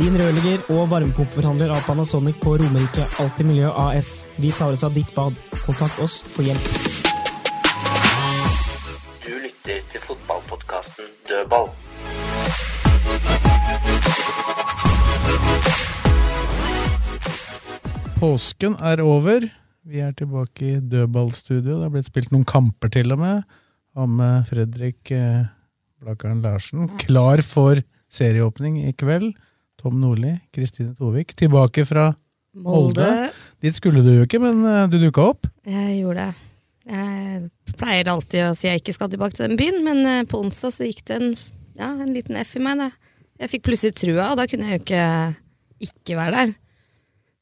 Din rørlegger og varmepumpeforhandler av Panasonic på Romerike Alltid Miljø AS. Vi tar oss av ditt bad. Kontakt oss for hjelp. Du lytter til fotballpodkasten Dødball. Påsken er over. Vi er tilbake i dødballstudio. Det har blitt spilt noen kamper til og med. Har med Fredrik Blakaren Larsen. Klar for serieåpning i kveld. Tom Nordli, Kristine Tovik. Tilbake fra Molde. Dit skulle du jo ikke, men eh, du dukka opp. Jeg gjorde det. Jeg pleier alltid å si jeg ikke skal tilbake til den byen, men eh, på onsdag så gikk det en, ja, en liten F i meg. Da. Jeg fikk plutselig trua, og da kunne jeg jo ikke ikke være der.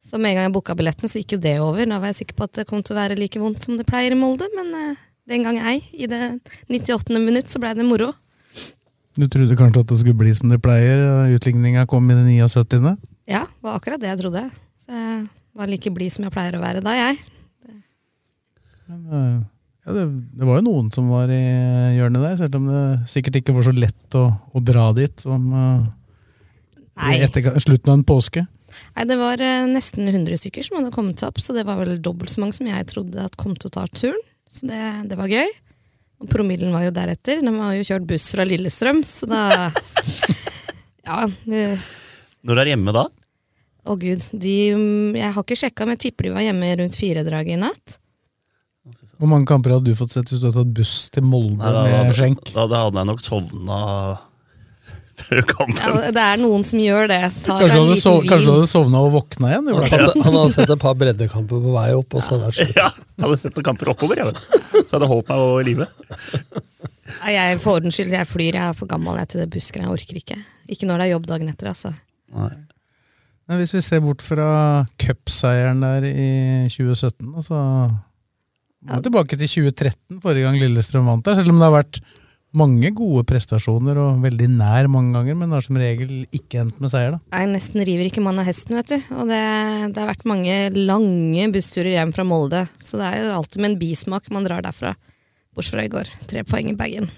Så med en gang jeg booka billetten, så gikk jo det over. Da var jeg sikker på at det kom til å være like vondt som det pleier i Molde, men eh, den gang ei, i det 98. minutt, så blei det moro. Du trodde kanskje at det skulle bli som det pleier. Utligninga kom i det 79. Ja, det var akkurat det jeg trodde. Jeg var like blid som jeg pleier å være da, jeg. Eh, ja, det, det var jo noen som var i hjørnet der, selv om det sikkert ikke var så lett å, å dra dit som eh, etter, slutten av en påske. Nei, det var eh, nesten 100 stykker som hadde kommet seg opp, så det var vel dobbelt så mange som jeg trodde at kom til å ta turen. Så det, det var gøy. Og promillen var jo deretter. De har jo kjørt buss fra Lillestrøm, så da Ja. eh, Når er hjemme da? Å gud. De, jeg har ikke sjekka, men jeg tipper de var hjemme rundt firedraget i natt. Hvor mange kamper hadde du fått sett hvis du hadde tatt buss til Molde Nei, da, med skjenk? da, da hadde jeg nok sovna før kampen. Ja, det er noen som gjør det. Tar Kanskje du hadde, kanskje hadde sovna og våkna igjen? Han, hadde- han hadde sett et par breddekamper på vei opp, og så hadde det slutt. Ja, jeg hadde sett noen kamper oppover, jeg. Så hadde jeg holdt meg i live. Jeg, for ordens skyld, jeg flyr. Jeg er for gammel jeg, til det busker. Jeg orker ikke. Ikke når det er jobb dagen etter, altså. Men hvis vi ser bort fra cupseieren der i 2017, altså så tilbake til 2013, forrige gang Lillestrøm vant der, selv om det har vært mange gode prestasjoner og veldig nær mange ganger, men har som regel ikke endt med seier. da. Jeg nesten river ikke mann av hesten, vet du. Og det, det har vært mange lange bussturer hjem fra Molde, så det er jo alltid med en bismak man drar derfra. Bortsett fra i går. Tre poeng i bagen.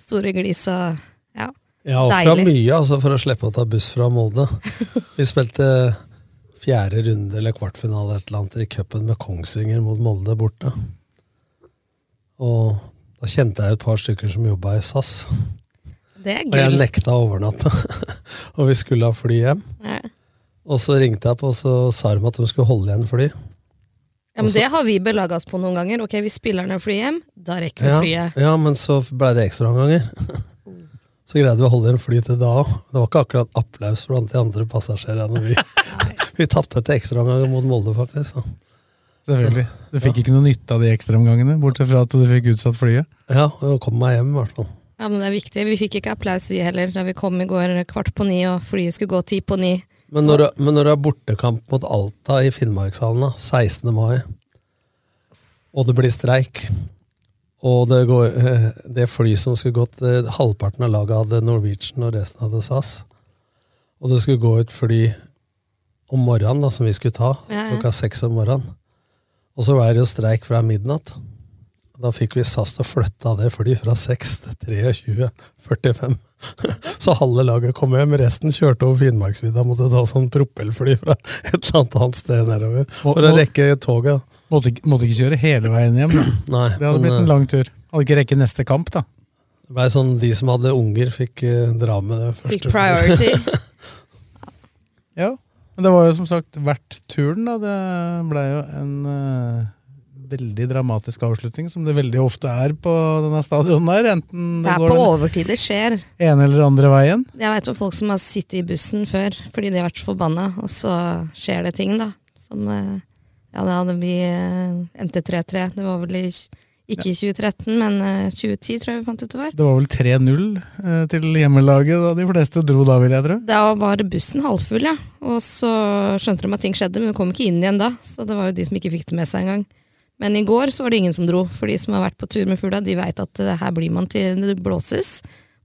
Store glis og ja. Jeg har ofra Deilig. mye altså, for å slippe å ta buss fra Molde. Vi spilte fjerde runde eller kvartfinale et eller annet i cupen med Kongsvinger mot Molde borte. Og da kjente jeg et par stykker som jobba i SAS. Det er Og jeg nekta å overnatte. og vi skulle ha fly hjem. Ja. Og så ringte jeg på, og så sa de at de skulle holde igjen fly. Ja, men det har vi belaga oss på noen ganger. Ok, vi spiller ned fly hjem, da rekker vi Ja, flyet. ja, men så blei det ekstraomganger. Så greide vi å holde igjen fly til da òg. Det var ikke akkurat applaus blant de andre passasjerene. Vi, vi tapte til ekstraomganger mot Molde, faktisk. Da. Selvfølgelig. Du fikk ikke noe nytte av de ekstraomgangene, bortsett fra at du fikk utsatt flyet. Ja, og kom meg hjem, i hvert fall. Ja, men det er viktig. Vi fikk ikke applaus, vi heller, da vi kom i går kvart på ni, og flyet skulle gå ti på ni. Men når, du- men når det er bortekamp mot Alta i Finnmarkshallen 16. mai, og det blir streik, og det, går, eh, det fly som skulle gått eh, Halvparten av laget hadde Norwegian, og resten hadde SAS. Og det skulle gå et fly om morgenen da, som vi skulle ta, Ja, ja. klokka seks om morgenen. Og så var det jo streik fra midnatt. Da fikk vi SAS til å flytte av det flyet fra 6 til 23.45. Så halve laget kom hjem, resten kjørte over Finnmarksvidda, måtte ta sånn propellfly fra et eller annet annet sted nedover for å rekke toget. Måtte, måtte ikke kjøre hele veien hjem. Da. Nei, Det hadde men, blitt en eh, lang tur. Hadde ikke rekke neste kamp, da. Det ble sånn, De som hadde unger, fikk uh, dra med det første. Fikk priority. Ja, men det var jo som sagt verdt turen. da. Det blei jo en uh, veldig dramatisk avslutning, som det veldig ofte er på denne stadionen der. Enten Det det er går på overtid det skjer. ene eller andre veien. Jeg vet om folk som har sittet i bussen før fordi de har vært så forbanna, og så skjer det ting, da. Som uh, Ja, da hadde vi uh, endte 3-3. Det var vel i ikke i 2013, men eh, 2010, tror jeg vi fant ut det var. Det var vel 3-0 eh, til hjemmelaget da de fleste dro da, vil jeg tro. Da var bussen halvfull, ja. Og så skjønte de at ting skjedde, men de kom ikke inn igjen da. Så det var jo de som ikke fikk det med seg engang. Men i går så var det ingen som dro, for de som har vært på tur med fugla, de veit at eh, her blir man til det blåses.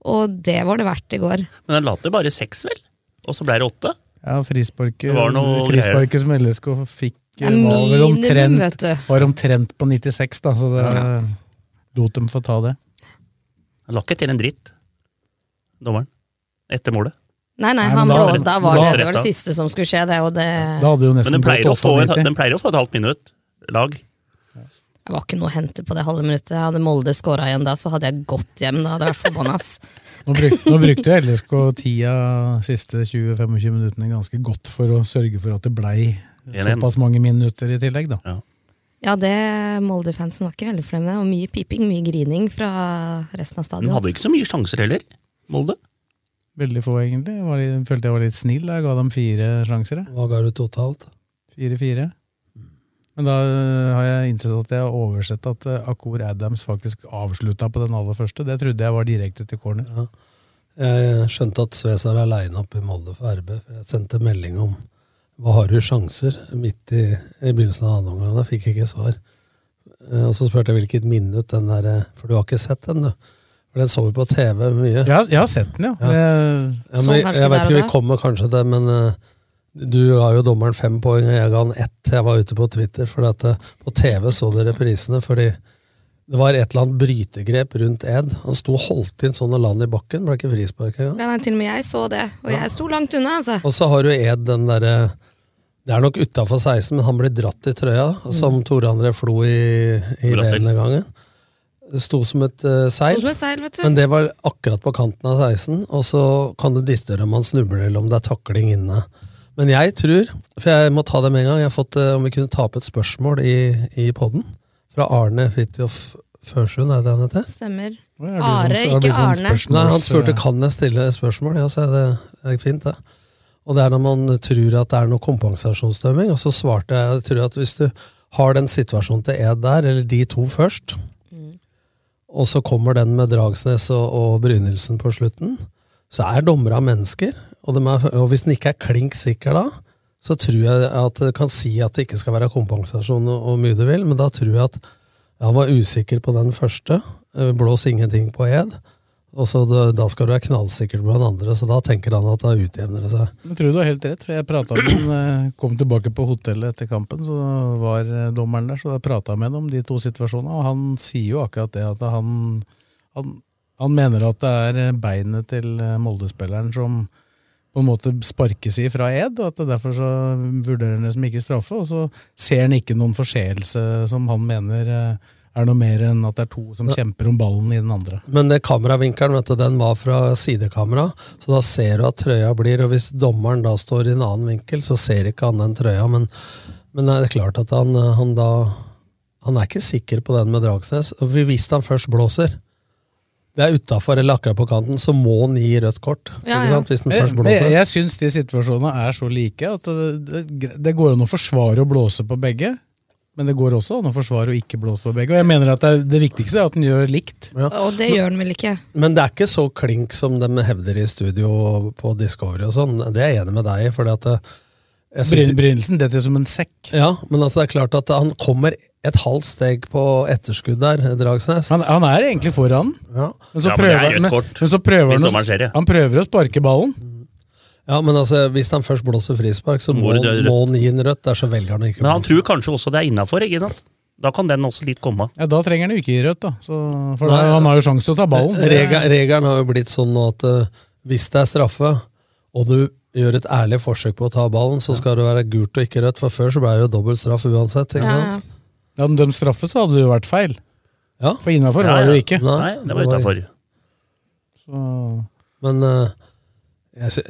Og det var det verdt i går. Men den later bare seks, vel? Og så ble det åtte? Ja, frisparket, frisparket som LSK fikk, var vel omtrent, var omtrent på 96, da, så det lot dem få ta det. Han la ikke til en dritt, dommeren. Etter målet. Nei, nei, Nei, da- blå, da var det, da- det var det siste som skulle skje, det. Og det, Da hadde jo Men den pleier, få den pleier å få et halvt minutt. Lag. det var ikke noe å hente på det halve minuttet. Hadde Molde skåra igjen da, så hadde jeg gått hjem. Da hadde vært forbanna. Nå, bruk, nå brukte jo LSK tida siste 20-25 minuttene ganske godt for å sørge for at det blei 1-1. Såpass mange minutter i tillegg, da. Ja, det Molde-fansen var ikke veldig fornøyd med. Og mye piping, mye grining fra resten av stadion Men hadde ikke så mye sjanser heller, Molde. Veldig få, egentlig. Jeg var litt, følte jeg var litt snill. da Jeg ga dem fire sjanser. jeg. Hva ga du totalt? Fire-fire. Men da øh, har jeg innsett at jeg har oversett at øh, Akor Adams faktisk avslutta på den aller første. Det trodde jeg var direkte til corner. Ja. Jeg skjønte at Sves er aleine oppe i Molde for RB. for Jeg sendte melding om hva har du sjanser midt i, i begynnelsen av andre omgang. Da fikk jeg ikke svar. Eh, Og så spurte jeg hvilket minutt den der eh, For du har ikke sett den, du? For den så vi på TV mye. Jeg har, jeg har sett den, ja. Ja. Jeg, Ja, men, kanskje jeg vet der og ikke, vi kommer kanskje til det, men eh, du ga jo dommeren fem poeng, og jeg ga han ett. Jeg var ute på Twitter, for at, på TV så dere prisene, fordi det var et eller annet brytegrep rundt Ed. Han sto og holdt inn sånn og land i bakken, ble ikke frispark engang. Ja, nei, til og med jeg så det, og jeg sto langt unna, altså. Og så har du Ed den derre Det er nok utafor 16, men han blir dratt i trøya, som Tore André Flo i, i denne gangen. Det sto som et uh, seil. Som et seil, vet du. Men det var akkurat på kanten av 16, og så kan det dytte om han snubler eller om det er takling inne. Men jeg tror, for jeg må ta det med en gang, jeg har fått uh, om vi kunne ta opp et spørsmål i, i podden fra Arne Fridtjof Førsund, er det han heter? Stemmer. Er Are, sånn- ikke Arne. spørsmål- Nei, Han spurte kan jeg stille spørsmål. Ja, så er det, det er fint, det. Og det er når man tror at det er noe kompensasjonsdømming, og så svarte jeg jeg tror at hvis du har den situasjonen til Ed der, eller de to først, og så kommer den med Dragsnes og, og Brynildsen på slutten, så er dommere mennesker. Og, er, og hvis den ikke er klink sikker da, så tror jeg at det kan si at det ikke skal være kompensasjon og, og mye du vil, men da tror jeg at han var usikker på den første. eh, Blås ingenting på ed. Og så da, da skal du være knallsikker på den andre, så da tenker han at da utjevner det seg. Jeg tror du har helt rett, for jeg prata med ham eh, kom tilbake på hotellet etter kampen, så var eh, dommeren der, så da prata jeg med ham om de to situasjonene, og han sier jo akkurat det, at han, han, han mener at det er eh, beinet til Molde-spilleren som på en måte sparkes fra ed, og at det derfor så vurderer han det som ikke straffe, og så ser han ikke noen forseelse som han mener eh, er noe mer enn at det er to som kjemper om ballen i den andre. Men det kameravinkelen, vet du, den var fra sidekamera, så da ser du at trøya blir, og hvis dommeren da står i en annen vinkel, så ser ikke han den trøya, men, men det er klart at han, han da Han er ikke sikker på den med Dragsnes. Og hvis han først blåser, det er utafor eller akkurat på kanten, så må han gi rødt kort. Ja, ja. Hvis den først blåser. jeg jeg syns de situasjonene er så like at det, det, det går an å forsvare å blåse på begge. Men det går også an å forsvare å ikke blåse på begge. Og jeg mener at det, er, det viktigste er at den gjør likt. Og det gjør den vel ikke. Men det er ikke så klink som de hevder i studio på Discovery og sånn. Det er jeg enig med deg i. fordi at synes- Bryn- Brynildsen detter som en sekk. Ja, men altså det er klart at han kommer et halvt steg på etterskudd der, Dragsnes. Han, han er egentlig foran. Ja. Men så Ja, men er prøver, men, men så prøver han, å, han prøver å sparke ballen. Ja, men altså hvis han først blåser frispark, så må, Må han gi en rødt. Der så velger han ikke Men han tror kanskje også det er innafor? Da kan den også litt komme. Ja, Da trenger han jo ikke gi rødt, da. Så, for Nei, da, han har jo sjanse til å ta ballen. Regelen, regelen har jo blitt sånn nå at uh, hvis det er straffe, og du gjør et ærlig forsøk på å ta ballen, så skal det være gult og ikke rødt. For før så ble det jo dobbelt straff uansett. ikke Ja, sant? ja. Hadde de straffet, så hadde det jo vært feil. Ja. For innafor Ja, var det jo ikke. Nei, det var utafor. Men eh, Jeg,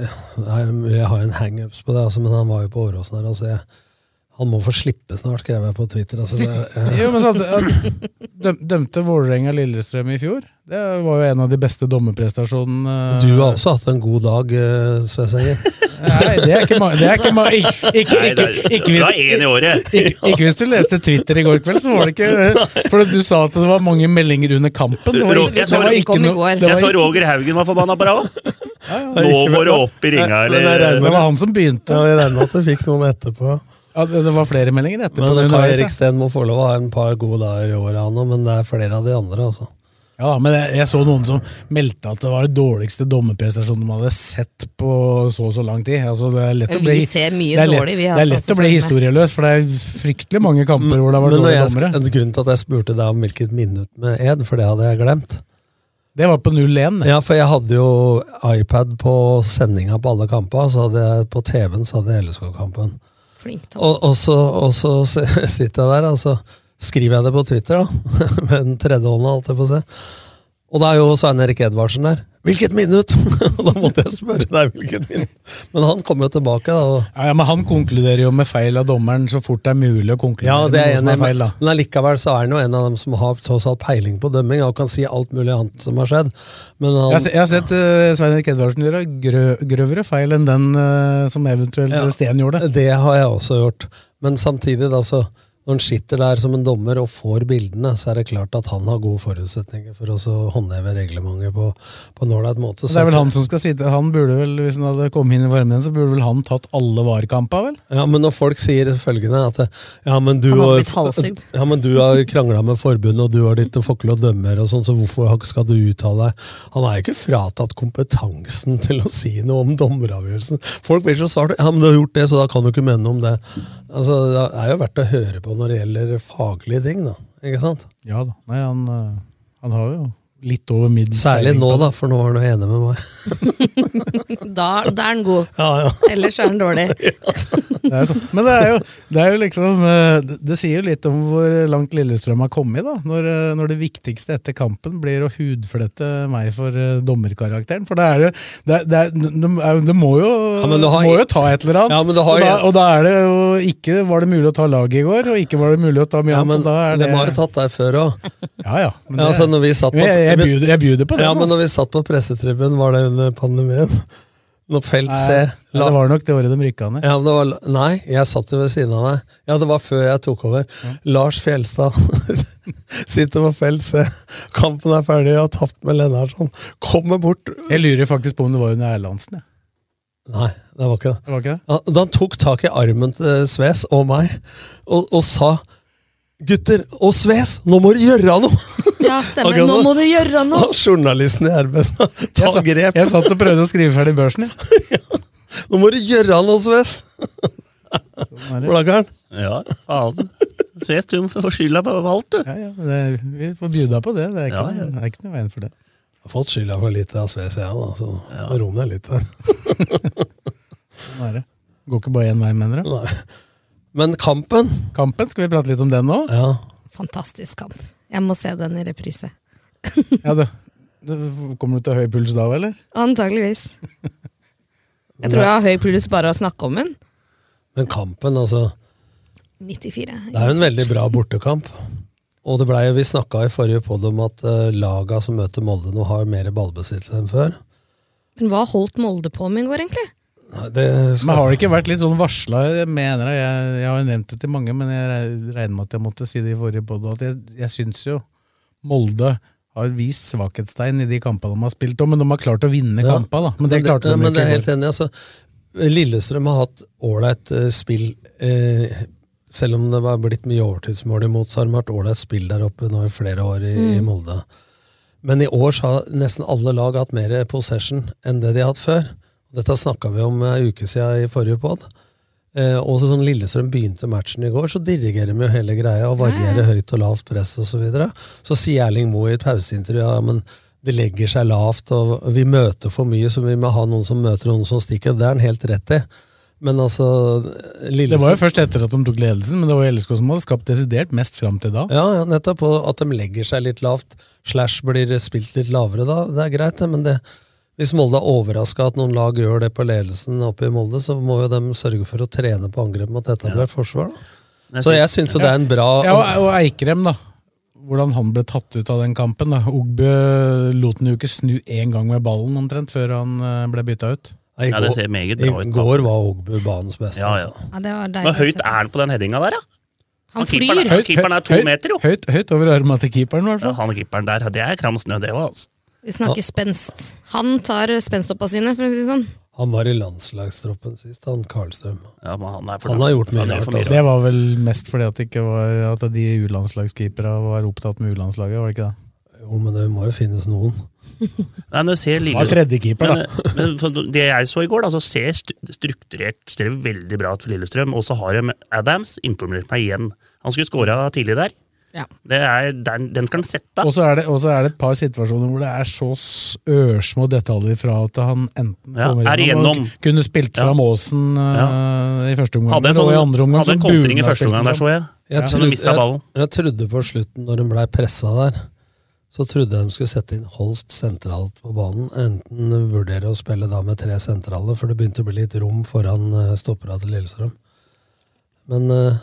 jeg har en hangups på det, altså, men han var jo på Åråsen her. Altså, jeg, han må få slippe snart, skrev jeg på Twitter. Altså, det, jeg, Jo, men samtidig, døm, Dømte Vålerenga Lillestrøm i fjor? Det var jo en av de beste dommerprestasjonene. du har også hatt en god dag, uh, Svesenger. Nei, det er ikke mange ikke ma- ikke, ikke, ikke, det er- ikke, hvis du leste Twitter i går kveld, så var det ikke For du sa at det var mange meldinger under kampen. Det var, jeg så- det var ikke noe det Jeg så Roger Haugen var forbanna på deg òg. Nå må det opp i ringa, eller det var han som begynte. og jeg regner med at du fikk noen etterpå. Ja, det det var flere meldinger etterpå. Men Kai underveis. Erik Steen må få lov å ha en par gode dager i året, han òg, men det er flere av de andre. altså. Ja, men jeg, jeg så noen som meldte at det var det dårligste dommerprestasjonen de hadde sett på så og så lang tid. Altså, det er lett å Vi bli, ser mye det er lett, dårlig, vi, det altså, er lett å bli historieløs, for det er fryktelig mange kamper hvor det har vært dårlige dommere. grunnen til at jeg spurte deg om hvilket minutt med Ed, for det hadde jeg glemt. Det var på 0-1. Ja, for jeg hadde jo iPad på sendinga på alle kamper, så hadde jeg på TV-en så hadde jeg LSK-kampen. Og, og, så, og så sitter jeg der, og så skriver jeg det på Twitter, da. Med den tredje hånda, holdt jeg på å se. Og da er jo Svein Erik Edvardsen der. Hvilket minutt?! Da måtte jeg spørre deg hvilket minutt. Men han kom jo tilbake, da. Ja, ja, men han konkluderer jo med feil av dommeren så fort det er mulig å konkludere ja, det er med noe som er feil. da. men, allikevel så er han jo en av dem som har tross alt peiling på dømming, og kan si alt mulig annet som har skjedd. Men Jeg har, jeg har sett uh, Svein Erik Edvardsen gjøre grø, grøvere feil enn den uh, som eventuelt Ja. Sten gjorde. Det har jeg også gjort. Men samtidig, da, så når han sitter der som en dommer og får bildene, så er det klart at han har gode forutsetninger for å så håndheve reglementet på, på en ålreit måte. Det er vel han som skal sitte Han burde vel, Hvis han hadde kommet inn i varmen, så burde vel han tatt alle VAR-kamper, vel? Ja, men når folk sier følgende at ja, men du har, ja, men du har krangla med forbundet, og du har ditt og å dømme her, og sånn, så hvorfor skal du uttale deg? Han er jo ikke fratatt kompetansen til å si noe om dommeravgjørelsen. Folk blir så svarte. ja, men du har gjort det, så da kan du ikke mene noe om det. Altså, Det er jo verdt å høre på når det gjelder faglige ting, da. Ikke sant? Ja da. Nei, han, eh, han har jo litt over middels Særlig nå, da, for nå er du enig med meg. Da, da er den god. Ja, ja. Ellers er den dårlig. Det er sånn. Men det er jo, det er jo liksom eh, Det sier jo litt om hvor langt Lillestrøm har kommet, da. Når, eh, når det viktigste etter kampen blir å hudflette meg for eh, dommerkarakteren. For det er jo Det, det, er, det, det må, jo, Ja, men har- må jo ta et eller annet. Ja, men har og, da, og da er det jo ikke Var det mulig å ta laget i går, og ikke var det mulig å ta mye Ja, annet. men da er de det, har jo tatt deg før òg. Ja, ja. Men Ja, det, altså, når vi satt på, jeg, jeg, bjuder, jeg bjuder på det. Ja, men altså. når vi satt på pressetribunen, var det under pandemien? Når Felt C ja, det var nok det året de rykka ned. ja, det var, Nei, jeg satt jo ved siden av deg. Ja, det var før jeg tok over. Lars Fjelstad sitter på Felt C. Kampen er ferdig, jeg har tapt med Lennartson. Kommer bort Jeg lurer faktisk på om det var under Erlandsen. jeg. Nei, det var ikke det. Det var ikke det? Han, han tok tak i armen til Sves og meg, og, og sa Gutter og Sves, nå må du gjøre noe! Ja, stemmer. Nå må du gjøre noe! Og journalisten i RB sa ta Jeg, satt, grep! jeg satt og prøvde å skrive ferdig børsen. jeg. Nå må du gjøre noe, Sves! hvordan er det. Blakkaren. Ja, faen. Sves, du må få skylda på alt, du. Ja, ja, det, vi får bjuda på det. Det er ikke, Ja, ja. Det er ikke noe veien for det. Jeg har fått skylda for litt av Sves, jeg, da, så ro ned litt her. Sånn er det. Går ikke bare én vei, mener du? Nei. Men kampen Kampen, skal vi prate litt om den nå? Ja. Fantastisk kamp. Jeg må se den i reprise. Ja, du. du kommer du til høy puls da, eller? Antageligvis. Jeg tror jeg har høy puls bare av å snakke om den. Men kampen, altså 94. Det er jo en veldig bra bortekamp. Og det ble vi snakka i forrige podd om at uh, laga som møter Molde nå, har mer ballbesittelse enn før. Men hva holdt Molde på med i går, egentlig? Men har det ikke vært litt sånn varsla? Jeg jeg, jeg har nevnt det til mange, men jeg regner med at jeg måtte si det i forrige podd. At jeg, jeg syns jo Molde har vist svakhetstegn i de kampene de har spilt, om, men de har klart å vinne Ja. kampene. Men, Men det klarte det, de men ikke. det er helt enig. Altså, Lillestrøm har hatt ålreit eh, spill. eh, selv om det var blitt mye overtidsmål imot, så har de hatt ålreit spill der oppe nå i flere år i, i Mm. Molde. Men i år så har nesten alle lag hatt mer possession enn det de har hatt før. Dette snakka vi om ei uke siden i forrige pod. Eh, og så sånn Lillestrøm begynte matchen i går, så dirigerer de jo hele greia og varierer høyt og lavt press osv. Så, videre. så sier Erling Moe i et pauseintervju ja, men det legger seg lavt, og vi møter for mye, så vi må ha noen som møter noen som stikker. Det er han helt rett i. Men altså Lillestrøm Det var jo først etter at de tok ledelsen, men det var LSK som hadde skapt desidert mest fram til da. Ja, ja, nettopp. Og at de legger seg litt lavt, slash blir spilt litt lavere da, det er greit, det, men det, Hvis Molde er overraska at noen lag gjør det på ledelsen oppe i Molde, så må jo de sørge for å trene på angrep mot etablert forsvar. da. Så jeg syns jo det er en bra Ja, og, og Eikrem, da. Hvordan han ble tatt ut av den kampen. da. Ogbø lot han jo ikke snu én gang med ballen omtrent før han eh, ble bytta ut. I Ja, det ser meget bra ut. I går var Ogbu banens beste. Ja, ja. altså. Ja, det var Hvor høyt er han på den headinga der, da? Han keeperen, flyr. keeperen er to høyt, meter, jo. Høyt, høyt over arma til keeperen, i hvert fall. Ja, han keeperen der, det er kram snø, det òg, altså. Vi snakker spenst. Han tar spenstoppa sine, for å si det sånn. Han var i landslagstroppen sist, han Karlstrøm. Ja, men han er for Han har gjort mye rart, altså. Det var vel mest fordi at, ikke var, at de U-landslagskeeperne var opptatt med U-landslaget, var det ikke det? Jo, men det må jo finnes noen. Nei, når jeg ser Det var tredjekeeper, da. Men, men det jeg så i går, da, så ser strukturert ser veldig bra ut for Lillestrøm. Og så har de Adams imponert meg igjen. Han skulle skåra tidlig der. Ja. Det er, den, den skal han sette. Og så er, det- er det et par situasjoner hvor det er så ørsmå detaljer fra at han enten Ja, kommer er igjennom igjennom. og kunne spilt Ja. Måsen uh, eh, i første omgang, Hadde en, og i sånn, andre omgang hadde en kontring i første omgang der, så jeg. Jeg, Ja, trodde, jeg, jeg trodde på slutten, når de blei pressa der, så trodde jeg de skulle sette inn Holst sentralt på banen. Enten vurdere å spille da med tre sentrale, for det begynte å bli litt rom foran eh, stoppera til Lillestrøm. Men eh,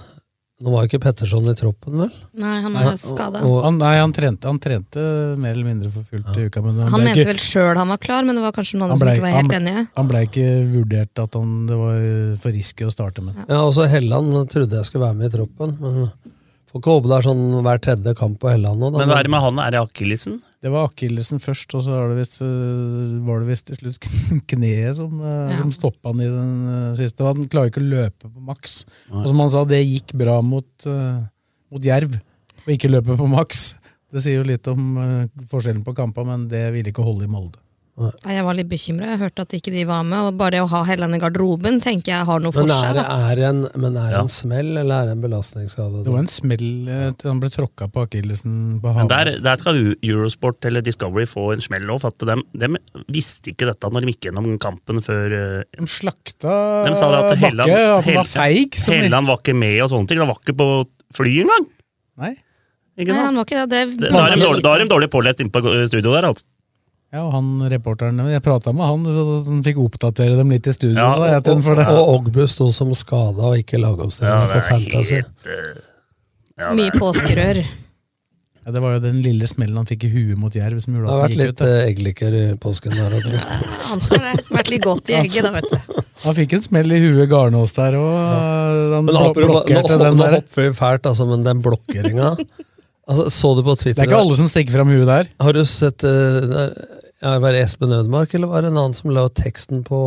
nå var ikke Petterson i troppen, vel? Nei, han er skada. Han, nei, han trente, han trente mer eller mindre for fullt i uka. Men Han han mente ikke- vel sjøl han var klar, men det var kanskje noen han andre som ikke var helt enige. Han ble ikke vurdert at han, det var for risky å starte med. Ja, også Helland trodde jeg skulle være med i troppen, men får ikke håpe det er sånn hver tredje kamp på Helland nå. da. Men hva er det med han? Er det akillesen? Det var akillesen først, og så var det visst, øh, var det visst til slutt kneet som, øh, Ja. som stoppa han i den øh, siste. Og han klarer ikke å løpe på maks. Nei. Og som han sa, det gikk bra mot, mot Jerv, å ikke løpe på maks. Det sier jo litt om forskjellen på kampene, men det ville ikke holde i Molde. Nei, Jeg var litt bekymra. Jeg hørte at ikke de var med. Og bare det å ha hele i garderoben tenker jeg har noe for Men seg. er det, er det en, men er det Ja. en smell, eller er det en belastningsskade? Det var en smell. øh, Han ble tråkka på akillesen på Men der, der skal Eurosport eller Discovery få en smell òg, for at de, de visste ikke dette når de gikk gjennom kampen før eh, De slakta De sa det at Bakke, Helland, at han var feig. Helland var ikke med og sånne ting. Han var ikke på fly engang! Nei. Ikke Nei, han var ikke det. det Det- Da er de dårlig, dårlig pålest inne på eh, studio der, altså. Ja, og han reporteren, Jeg prata med han, så han fikk oppdatere dem litt i studio. Ja, og, jeg Og, for det. og Ogbu sto som skada og ikke Ja, lagoppstilling ja, på Fantasy. helt eh, ja, Mye er- påskerør. Ja, det var jo den lille smellen han fikk i huet mot Jerv som Det gjorde at han gikk litt har vært litt eggliker i påsken der. Ja. Antar det. Vært litt godt i egget, da, vet du. Han fikk en smell i huet Garnås der, og han Nå, nå, nå, nå hopper vi fælt, altså, men den blokkeringa altså, Så du på Det er ikke alle som stikker fram huet der. Har du sett uh, Var det Espen Ødemark, eller var det en annen som la ut teksten på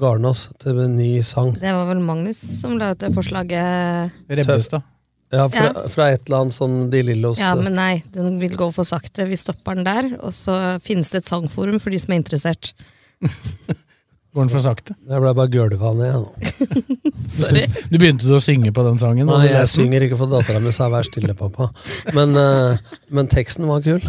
Garnås til en ny sang? Det var vel Magnus som la ut det forslaget. Rebbestad. Ja, fra, fra et eller annet sånn De Lillos Ja, men nei, den vil gå for sakte. Vi stopper den der, og så finnes det et sangforum for de som er interessert. Går den for sakte? Jeg ble bare gølva ned. nå. Du, begynte å synge på den sangen? Nei, jeg synger ikke for dattera mi, så vær stille, pappa. Men, eh, men teksten var kul,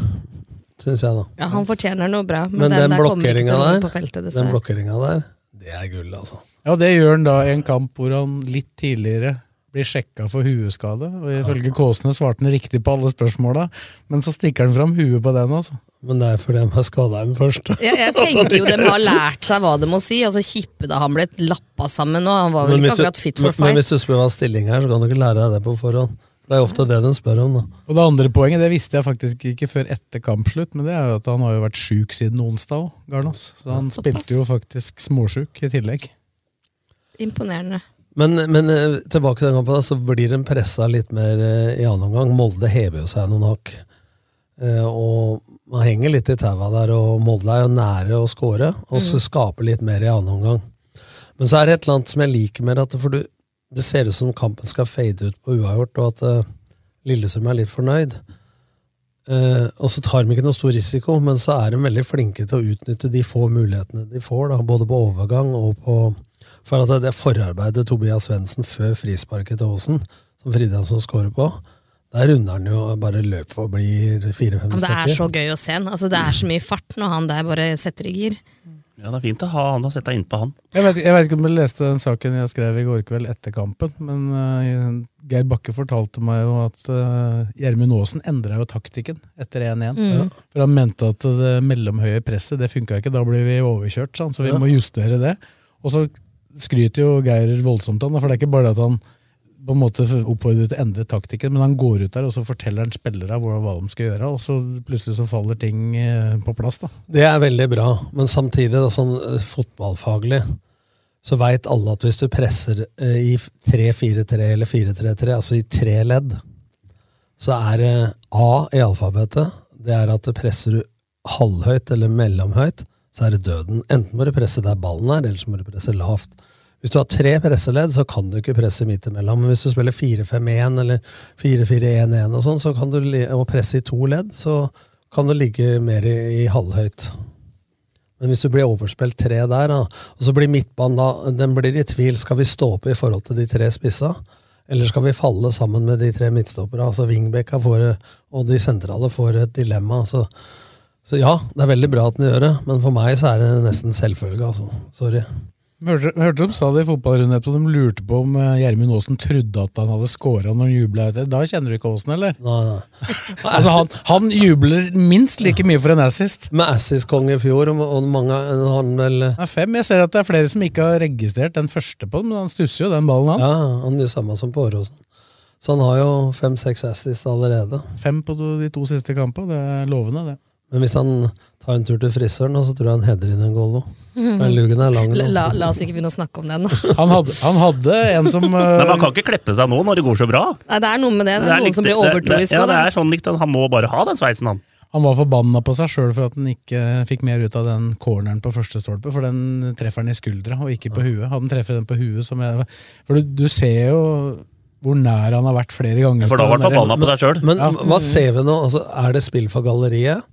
syns jeg, da. Ja, han fortjener noe bra, men, Men den, ikke blokkeringa der, feltet, den blokkeringa der, det er gull, altså. Ja, det gjør han da i en kamp hvor han litt tidligere blir sjekka for hueskade. og Ifølge Kåsene svarte han riktig på alle spørsmåla, men så stikker han fram huet på den. altså. Men det er fordi de har skada dem først. Jeg, jeg tenker jo de har lært seg hva de må si. altså Kippe da han ble lappa sammen nå, han var vel ikke akkurat fit for fight. men hvis du spør hva stilling er, så kan du ikke lære deg det på forhånd. Det er ofte det de spør om. da. Og det andre poenget det visste jeg faktisk ikke før etter kampslutt, men det er jo at han har jo vært sjuk siden onsdag òg, Garnås. Så han Såpass. spilte jo faktisk småsjuk i tillegg. Imponerende. Men, men eh, tilbake til den kampen, da, så blir de pressa litt mer eh, i annen omgang. Molde hever jo seg noen hakk. Eh, og man henger litt i taua der, og Molde er jo nære å score, og så skaper litt mer i annen omgang. Men så er det et eller annet som jeg liker med at for du, det ser ut som kampen skal fade ut på uavgjort, og at uh, Lillestrøm er litt fornøyd. Uh, og så tar de ikke noe stor risiko, men så er de veldig flinke til å utnytte de få mulighetene de får, da, både på overgang og på For at det forarbeidet Tobias Svendsen før frisparket til Aasen, som Fridtjonsson scorer på, der runder han jo bare løp for å bli fire-fem stykker. det er så gøy å se han. Altså, det er så mye fart når han der bare setter i gir. Ja, det er fint å ha han og sette innpå han. Jeg vet, jeg vet ikke om du leste den saken jeg skrev i går kveld etter kampen, men uh, Geir Bakke fortalte meg jo at uh, Gjermund Aasen endra jo taktikken etter 1-1. Mm. Ja. For han mente at det mellomhøye presset det funka ikke, da blir vi overkjørt, sånn, så vi Ja. må justere det. Og så skryter jo Geir voldsomt av han, for det er ikke bare det at han på en måte oppfordrer til å endre taktikken, men han går ut der og så forteller han spillerne hva de skal gjøre, og så plutselig så faller ting eh, på plass. da. Det er veldig bra, men samtidig, da, sånn eh, fotballfaglig, så veit alle at hvis du presser eh, i 3-4-3 eller 4-3-3, altså i tre ledd, så er det A i alfabetet. Det er at presser du halvhøyt eller mellomhøyt, så er det døden. Enten må du presse der ballen er, eller så må du presse lavt. Hvis du har tre presseledd, så kan du ikke presse midt imellom. Men hvis du spiller 4-5-1 eller 4-4-1-1 og sånn, så kan du og presse i to ledd, så kan du ligge mer i, i halvhøyt. Men hvis du blir overspilt tre der, da, og så blir midtbanen da, den blir i tvil. Skal vi stå opp i forhold til de tre spissa? Eller skal vi falle sammen med de tre midtstoppere? Altså Wingbecka får, og de sentrale får et dilemma. Så, så ja, det er veldig bra at den gjør det, men for meg så er det nesten selvfølge. Altså. Sorry. Hørte, hørte de sa det i fotballrunden etterpå, de lurte på om eh, Gjermund Aasen trodde at han hadde scora når han jubla. Da kjenner du ikke Aasen, eller? Nei, nei. Altså, han, han jubler minst like mye for en assist. Med assist-konge i fjor, og, mange han vel Det er fem. Jeg ser at det er flere som ikke har registrert den første på den, men han stusser jo den ballen, han. Ja, han gjør samme som på Åråsen. Så han har jo fem-seks assist allerede. Fem på de de to siste kampene, det er lovende, det. Men hvis han tar en tur til frisøren, så tror jeg han header inn en goal òg. Men lugen er lang. La, nå. la, la oss ikke begynne å snakke om den. Han hadde, han hadde en som Nei, eh, Man kan ikke kleppe seg nå når det går så bra. Nei, det er noe med det. Det er, noen likt- som blir det- det- Ja, det er sånn likt, Han må bare ha den sveisen, han. Han var forbanna på seg sjøl for at han ikke fikk mer ut av den corneren på første stolpe, for den treffer han i skuldra og ikke på huet. Hadde han treffet den på huet som jeg For du, du ser jo hvor nær han har vært flere ganger. For da var han forbanna på seg sjøl. Men hva ser vi nå? Altså, er det spill for galleriet?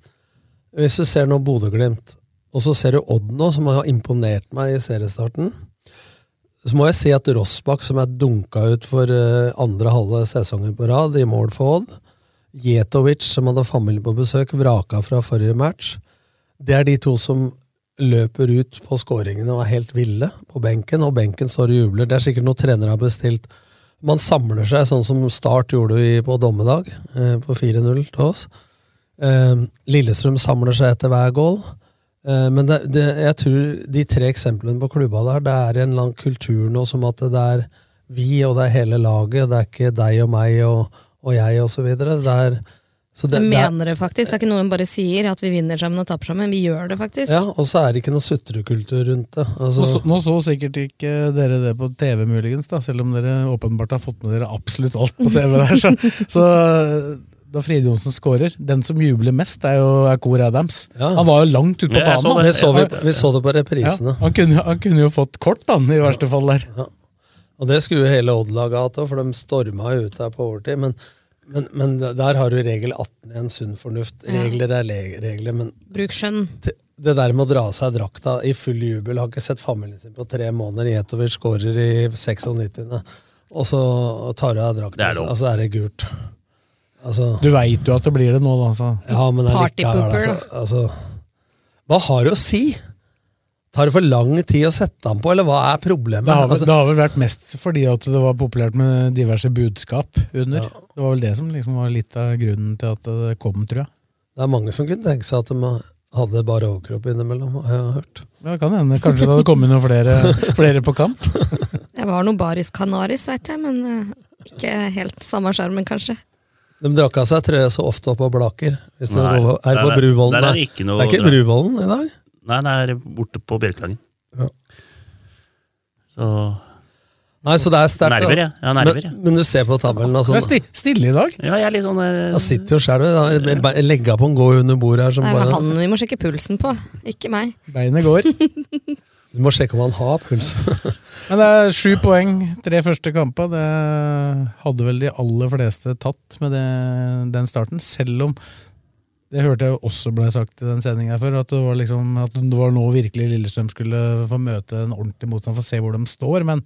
Hvis du ser nå Bodø-Glimt, og så ser du Odd nå, som har imponert meg i seriestarten, så må jeg si at Rossbakk, som er dunka ut for eh, andre halve sesongen på rad, i mål for Odd, Jetovic, som hadde familie på besøk, vraka fra forrige match, det er de to som løper ut på skåringene og er helt ville på benken, og benken står og jubler. Det er sikkert noe trenere har bestilt. Man samler seg, sånn som Start gjorde vi på dommedag, eh, på 4-0 til oss. Eh, Lillestrøm samler seg etter hver goal. Eh, men det, det, jeg tror de tre eksemplene på klubba der, det er en lang kultur nå som at det er vi, og det er hele laget. Det er ikke deg og meg og, og jeg og så videre. Det er, så det, Vi er, mener det faktisk. Det er ikke noe de bare sier, at vi vinner sammen og taper sammen. Vi gjør det faktisk. ja, og så er det ikke noe sutrekultur rundt det. Nå, Altså, så, nå så sikkert ikke dere det på TV, muligens, da, selv om dere åpenbart har fått med dere absolutt alt på TV. der. Så, så da Fride Johnsen skårer, den som jubler mest, er jo Cor Adams. Ja. Han var jo langt ute på Ja, så banen. det så vi, vi så det på reprisene. han, kunne, han kunne jo fått kort, han, i verste fall der. Og det skulle jo hele Odd-laget hatt òg, for de storma jo ut der på overtid. Men, men, men der har du regel 18 i en sunn fornuft. Regler er le- regler, men Bruk skjønn. det der med å dra av seg drakta i full jubel Har ikke sett familien sin på tre måneder. Jetovic skårer i 96. Og så tar du av drakta, og så er det gult. Altså, Du veit jo at det blir det nå, da. Altså. ja, men Partypooper, altså, altså Hva har det å si? Tar det for lang tid å sette han på, eller hva er problemet? Det har, vel, Altså, det har vel vært mest fordi at det var populært med diverse budskap under. Det var vel det som liksom var litt av grunnen til at det kom, tror jeg. det er mange som kunne tenke seg at de hadde bare overkropp innimellom, har jeg hørt. Ja, kan hende. Kanskje det hadde kommet noen flere, flere på kamp. Det var noe baris canaris, veit jeg, men eh, ikke helt samme sjarmen, kanskje. De drakk av seg trøya så ofte oppå Blaker. Hvis det Nei, er på Bruvollen. der er det ikke noe det er ikke Bruvollen i dag? Nei, det er borte på Bjørklangen. Ja. Så Nei, så det er sterkt. Nerver, ja. Ja, nerver, ja. men, men du ser på tabellen. Altså, Du er stille i dag. Ja, jeg er litt sånn der Jeg sitter jo sjøl. Legga på en gå under bordet her som Nei, men bare han vi må sjekke pulsen på, ikke meg. Beinet går. Du må sjekke om han har puls. Men det er sju poeng, tre første kamper. Det hadde vel de aller fleste tatt med det, den starten, selv om det hørte jeg også ble sagt i den sendinga før, at det, var liksom, at det var nå virkelig Lillestrøm skulle få møte en ordentlig motstand for å se hvor de står. Men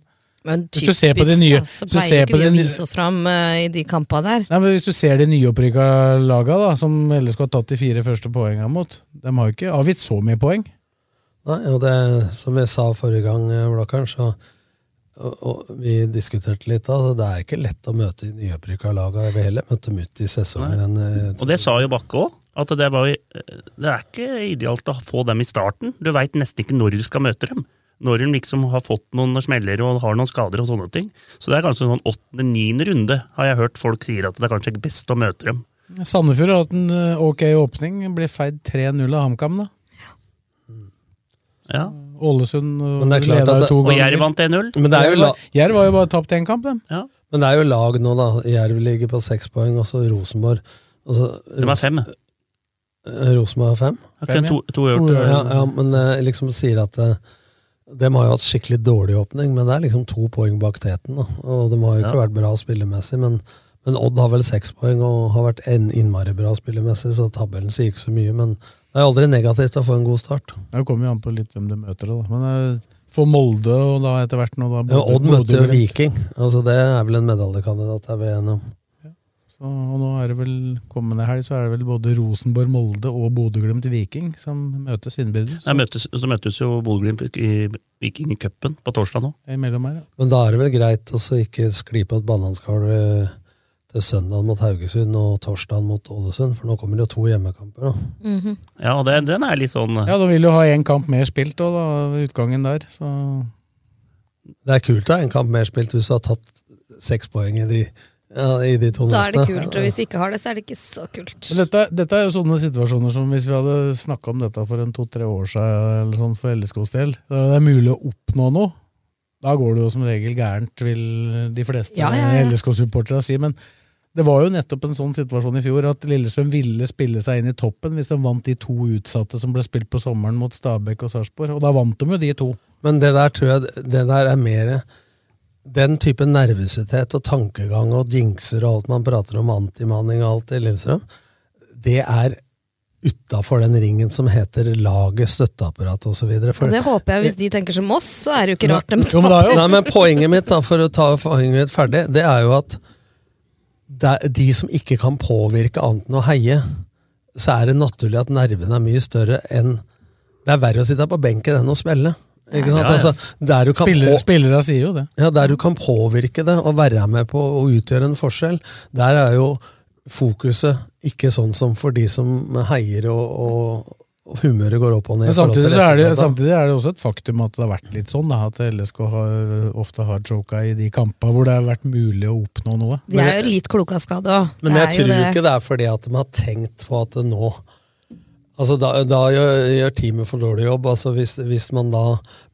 Men Hvis du ser på de nye- da, så pleier ikke vi de å vise oss fram uh, i de kampene der. Nei, men hvis du ser de nyopprykka laga, da, som LSK har tatt de fire første poengene mot, de har jo ikke avgitt så mye poeng. Nei, og det, som jeg sa forrige gang, eh, Blakkaren, så og, og vi diskuterte litt da, det er ikke lett å møte de nyopprykka laga. Jeg heller møtte dem ut i sesongen enn eh, Og det sa jo Bakke òg. At det, var, det er ikke idealt å få dem i starten. Du veit nesten ikke når du skal møte dem. Når de liksom har fått noen smeller og har noen skader og sånne ting. Så det er kanskje sånn åttende-niende runde har jeg hørt folk sier at det er kanskje ikke best å møte dem. Sandefjord har hatt en eh, ok åpning. blir feid 3-0 av HamKam, da. Ja. Ålesund og Men det er klart leda at det- to Og. Jerv vant 1-0. Men det er jo la- Jerv har jo bare tapt én kamp, dem. Men det er jo lag nå, da. Jerv ligger på seks poeng, og så Rosenborg. Også, De er fem. Eh, Rosenborg har fem? fem to- to øvert, ja, ja, men eh, liksom sier at eh, de har jo hatt skikkelig dårlig åpning, men det er liksom to poeng bak teten. Da. Og de har jo ikke Ja. vært bra spillemessig, men, men Odd har vel seks poeng og har vært en innmari bra spillemessig, så tabellen sier ikke så mye. Men det er aldri negativt å få en god start. Det kommer jo an på litt hvem du møter. Da. Men eh, for Molde og da etter hvert nå da Ja, Odd møter jo Viking. Altså Det er vel en medaljekandidat, jeg vi enige om. Så, og nå er det vel kommende helg så er det vel både Rosenborg, Molde og Bodø-Glimt Viking som møtes innbyrdes. Der møtes, så møtes jo Bodø-Glimt i Vikingcupen på torsdag nå. Imellom her, ja. Men da er det vel greit å så ikke skli på et bananskall eh, søndag mot Haugesund og torsdag mot Ålesund, for nå kommer det jo to hjemmekamper. da. -hmm. Ja, og det, den er litt sånn Ja, da vil du ha én kamp mer spilt òg, da, ved utgangen der. Så Det er kult å ha en kamp mer spilt hvis du har tatt seks poeng i de, ja, i de to Da er det kult, og hvis de ikke har det, så er det ikke så kult. Dette, dette er jo sånne situasjoner som hvis vi hadde snakka om dette for en to-tre år siden eller sånn for LSKs del, da det er mulig å oppnå noe, da går det jo som regel gærent, vil de fleste Ja, ja, ja. LSK-supportere si. Men det var jo nettopp en sånn situasjon i fjor at Lillestrøm ville spille seg inn i toppen hvis de vant de to utsatte som ble spilt på sommeren mot Stabæk og Sarpsborg, og da vant de jo de to. Men det der tror jeg det der er mer Den type nervøsitet og tankegang og jinxer og alt man prater om, antimanning og alt i Lillestrøm, det er utafor den ringen som heter laget, støtteapparat osv. Og det håper jeg, hvis de tenker som oss, så er det jo ikke rart de Nei, men poenget mitt, da, for å ta poenget mitt ferdig, det er jo at de som ikke kan påvirke annet enn å heie, så er det naturlig at nervene er mye større enn Det er verre å sitte på benken enn å spille. Ikke sant? Ja, yes. Altså, Spillere, spillere sier jo det. ja, Der du kan påvirke det og være med på å utgjøre en forskjell, der er jo fokuset ikke sånn som for de som heier og, og humøret går opp og ned. Men samtidig, så er det, samtidig er det også et faktum at det har vært litt sånn, da, at LSK har, ofte har choka i de kampene hvor det har vært mulig å oppnå noe. Vi er jo litt kloke av skade òg. Men jeg tror ikke det er fordi at de har tenkt på at det nå Altså Da, da gjør, gjør teamet for dårlig jobb. Altså Hvis, hvis man da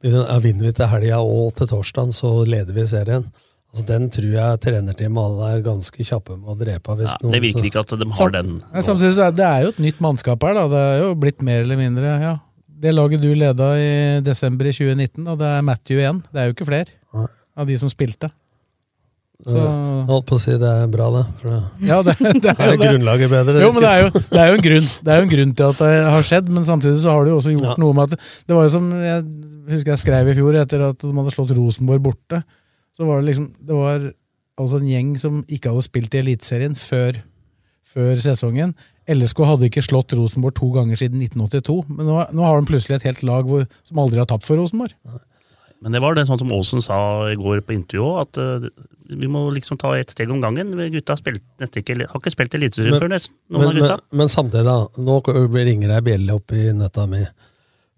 begynner, ja, vinner vi til helga og til torsdagen, så leder vi serien. Altså Den tror jeg trenerteamet alle er ganske kjappe med å drepe. Hvis Ja, noen, det virker ikke at de har den. Men samtidig så er det er jo et nytt mannskap her. da, Det er jo blitt mer eller mindre ja. Det laget du leda i desember i 2019, og det er Matthew igjen. Det er jo ikke flere av de som spilte. Så, Jeg holdt på å si det er bra, det. For det, ja, det, det er, jo det. grunnlaget bedre. Jo, men det er jo, det er jo en grunn Det er jo en grunn til at det har skjedd, men samtidig så har det jo også gjort noe med at Det var jo som jeg husker jeg skrev i fjor, etter at de hadde slått Rosenborg borte. Så var det liksom Det var altså en gjeng som ikke hadde spilt i Eliteserien før, før sesongen. LSK hadde ikke slått Rosenborg to ganger siden 1982, men nå, nå har de plutselig et helt lag hvor, som aldri har tapt for Rosenborg. Men det var det sånn som Aasen sa i går på intervju òg, at uh, vi må liksom ta ett steg om gangen. Gutta har, spilt, nesten ikke, har ikke spilt Eliteserien før, nesten. Noen men, av gutta. men, men samtidig, da. Nå ringer ei bjelle opp i nøtta mi.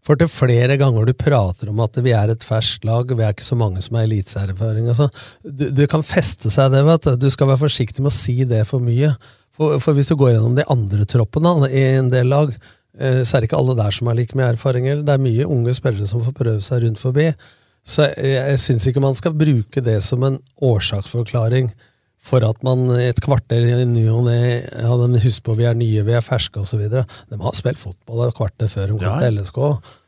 For til flere ganger du prater om at vi er et ferskt lag, vi er ikke så mange som har eliteserieerfaring. Altså, du, du kan feste seg det, vet du. Du skal være forsiktig med å si det for mye. For, for hvis du går gjennom de andre troppene i en del lag, eh, så er det ikke alle der som har like mye erfaring. Eller det er mye unge spillere som får prøve seg rundt forbi. Så jeg, jeg syns ikke man skal bruke det som en årsaksforklaring for at man et kvarter i ny og ne ja, Husk på vi er nye, vi er ferske osv. De har spilt fotball et kvarter før de kom Ja. til LSK.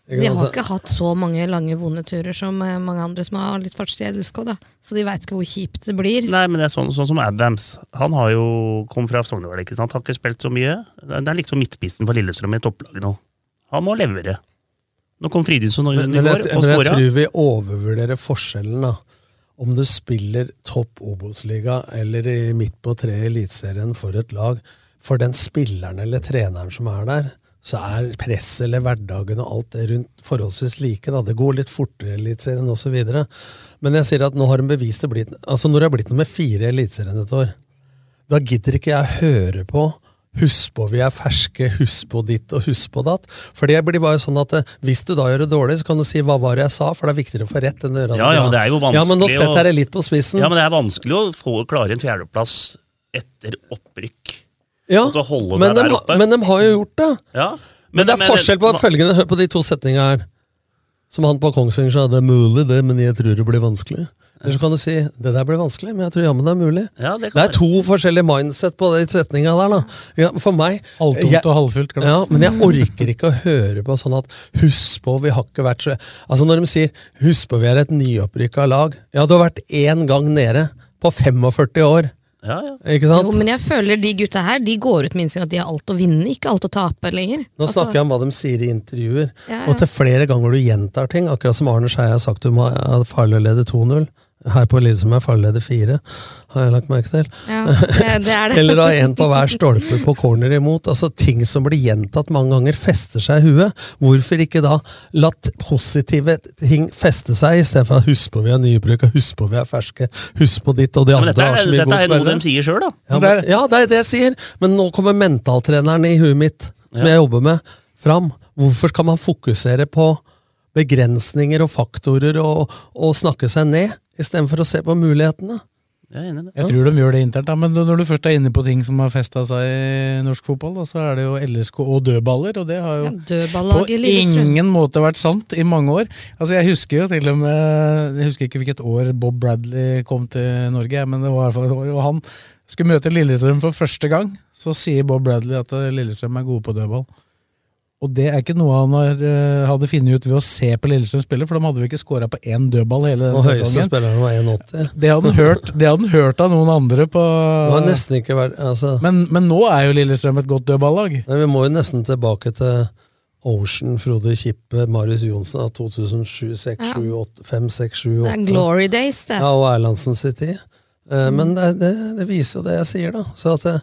De har ikke hatt så mange lange, vonde turer som eh, mange andre som har litt fartstid i LSK, da. Så de veit ikke hvor kjipt det blir. Nei, men det er sånn, sånn som Adams. Han har jo kom fra Sogndal, ikke sant? Har ikke spilt så mye. Det er liksom midtspissen for Lillestrøm i topplaget nå. Han må levere. Nå kom Fridtjonsson i går men jeg tror vi overvurderer forskjellen, da. Om du spiller topp Obos-liga eller midt på treet i Eliteserien for et lag. For den spilleren eller treneren som er der, så er presset eller hverdagen og alt det rundt forholdsvis like. Da. Det går litt fortere i Eliteserien osv. Men jeg sier at nå har de bevist det blitt Altså når det har blitt nummer fire i Eliteserien et år, da gidder ikke jeg høre på Husk på vi er ferske, husk på ditt og husk på datt. For det blir bare sånn at eh, Hvis du da gjør det dårlig, så kan du si 'hva var det jeg sa', for det er viktigere å få rett enn å gjøre Ja, ja, men det er jo vanskelig Ja, men nå setter jeg det litt på spissen. Ja, men det er vanskelig å få klare en fjerdeplass etter opprykk. Ja, Og så holde men, de, men de har jo gjort det. Ja, Men, det er men- forskjell på følgende Hør på de to setningene her. Som han på Kongsvinger sa, det er mulig, det, men jeg tror det blir vanskelig. Eller så kan du si det der ble vanskelig, men jeg tror jammen det er mulig. Ja, det Det er to forskjellige mindset på de setninga der. da. Ja, for meg Halvtomt jeg- og halvfullt glass. Ja, men jeg orker ikke å høre på sånn at 'husk på, vi har ikke vært så Altså Når de sier 'husk på, vi er et nyopprykka lag' Ja, du har vært én gang nede på 45 år. Ja, ja. Ikke sant? Jo, men jeg føler de gutta her De går ut med innstilling at de har alt å vinne, ikke alt å tape lenger. Nå Altså, snakker jeg om hva de sier i intervjuer. Ja, ja. Og til flere ganger du gjentar ting, akkurat som Arne Skeie har sagt om farlig å lede 2-0. Her på som er farleder fire, har jeg lagt merke til. Ja, det- det er det. Eller ha en på hver stolpe på corner imot. Altså Ting som blir gjentatt mange ganger, fester seg i huet. Hvorfor ikke da latt positive ting feste seg, istedenfor at 'husk på vi er nybruk', husk på vi er ferske, husk på ditt, og de Ja, andre dette har er, så mye dette er noe de sier sjøl, da. Ja, men, ja, det er det jeg sier. Men nå kommer mentaltreneren i huet mitt, som Ja. jeg jobber med, fram. Hvorfor skal man fokusere på begrensninger og faktorer og, og snakke seg ned, istedenfor å se på mulighetene? Jeg er enig det. Jeg tror de gjør det internt, da, men når du først er inne på ting som har festa seg i norsk fotball, da, så er det jo LSK og dødballer, og det har jo Ja, på ingen måte vært sant i mange år. Altså Jeg husker jo til og med Jeg husker ikke hvilket år Bob Bradley kom til Norge, men det var i hvert fall han skulle møte Lillestrøm for første gang. Så sier Bob Bradley at Lillestrøm er gode på dødball. Og det er ikke noe han har, eh, hadde funnet ut ved å se på Lillestrøm spille, for de hadde jo ikke skåra på én dødball hele den Og sesongen. var 1, Det hadde han hørt, det hadde han hørt av noen andre på Det har nesten ikke vært altså, men, men nå er jo Lillestrøm et godt dødballag. Nei, Vi må jo nesten tilbake til Ocean, Frode Kippe, Marius Johnsen av 2007, 6, Ja. 7, 8, 5, 6, 7, 8. Det er glory days, det. Ja, og Erlandsen sitt i. Mm. Men det, det, det viser jo det jeg sier, da. Så at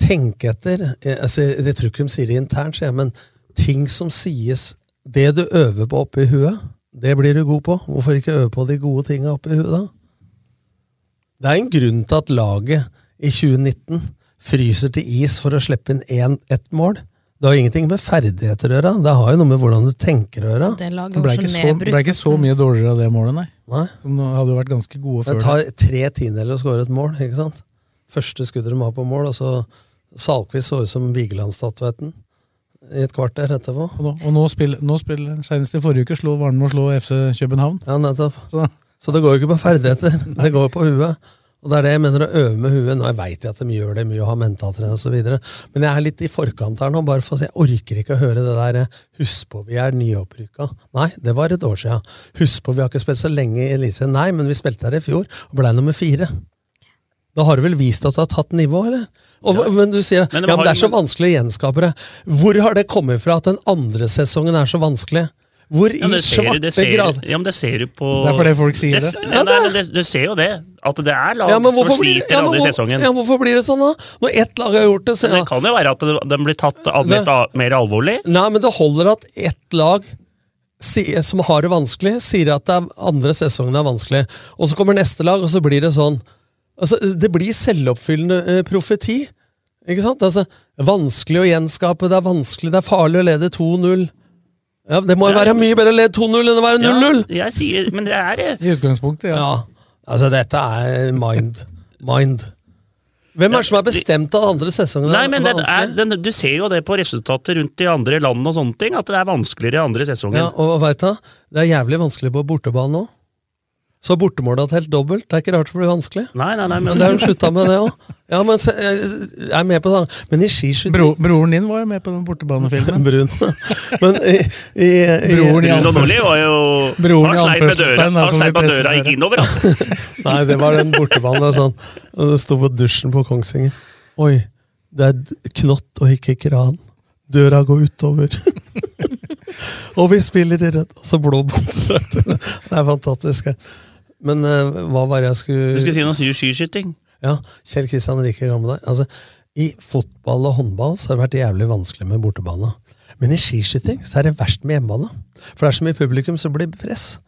eh, Tenk etter. Jeg, altså, jeg tror ikke de sier det internt, sier jeg, men ting som sies Det du øver på oppi huet, det blir du god på. Hvorfor ikke øve på de gode tinga oppi huet, da? Det er en grunn til at laget i 2019 fryser til is for å slippe inn én, ett mål. Det har ingenting med ferdigheter å gjøre. Det har jo noe med hvordan du tenker å gjøre. Det Det ble ikke så ble ikke så mye dårligere av det målet, nei. Nei. Som hadde jo vært ganske gode Det tar tre tiendedeler å skåre et mål. ikke sant? Første skuddet de har på mål, og så Salkvist så ut som Vigelandsstatuetten i et kvarter etterpå. Og nå, og nå spiller, nå spiller senest i forrige uke slo Varnmo slå FC København. Ja, nettopp. Så, Så det går jo ikke på ferdigheter, det går på huet. Og det er det jeg mener å øve med huet. Nå jeg veit jeg at de gjør det mye og har mentaltrening osv., men jeg er litt i forkant her nå, bare for å si jeg orker ikke å høre det der 'husk på, vi er nyopprykka'. Nei, det var et år sia. Husk på, vi har ikke spilt så lenge i Elise'. Nei, men vi spilte her i fjor og blei nummer fire. Da har du vel vist at du har tatt nivå, eller? Og, Men du sier Men ja, det men det er så vanskelig å gjenskape det. Hvor har det kommet fra at den andre sesongen er så vanskelig? Hvor i ja, svarte grad ja, men det ser du på Det er fordi folk sier det. det. Ja, nei, men det, du ser jo det. At det er lag Ja, hvorfor, som sliter ja, men andre hvor- sesongen. Ja, hvorfor blir det sånn, da? Når ett lag har gjort det, så ja. det kan jo være at den blir tatt mest mer alvorlig. Nei, men det holder at ett lag som har det vanskelig, sier at det er andre sesongen er vanskelig. Og så kommer neste lag, og så blir det sånn altså, Det blir selvoppfyllende eh, profeti. Ikke sant? Altså, vanskelig å gjenskape, det er vanskelig, det er farlig å lede 2-0. Ja, Det må jo være mye bedre å lede 2-0 enn å være 0-0! Ja, jeg sier, men det er. I utgangspunktet, ja. Ja, altså dette er mind. Mind. Hvem er det som har bestemt at andre sesonger? Nei, men det er, den, Du ser jo det på resultatet rundt i andre land og sånne ting, at det er vanskeligere i andre sesongen. Ja, og vet du, det er jævlig vanskelig på bortebane nå. Så bortemålet har telt dobbelt. Det er ikke rart det blir vanskelig. Nei, nei, nei, Men men, det har de slutta med, det òg. Ja, men se, jeg jeg er med på det. Men i skiskyting Bro, broren din var jo med på den bortebanefilmen. Brun. Men i, i, i Broren anførsels- Nordli var jo Broren i Han sleit med døra, han sleit med døra gikk innover, altså. Nei, det var den bortebanen. det var Sånn. Det sto på dusjen på Kongsvinger. Oi, det er knott og ikke kran. Døra går utover. og vi spiller i rødt. Altså blå buksedrakter. Det er fantastisk. Men uh, hva var det jeg skulle Du skulle si noe skiskyting. Ja, Kjell Kristian Rike Gamle der. Altså, I fotball og håndball så har det vært jævlig vanskelig med bortebane. Men i skiskyting så er det verst med hjemmebane. For det er så mye publikum, så blir det press.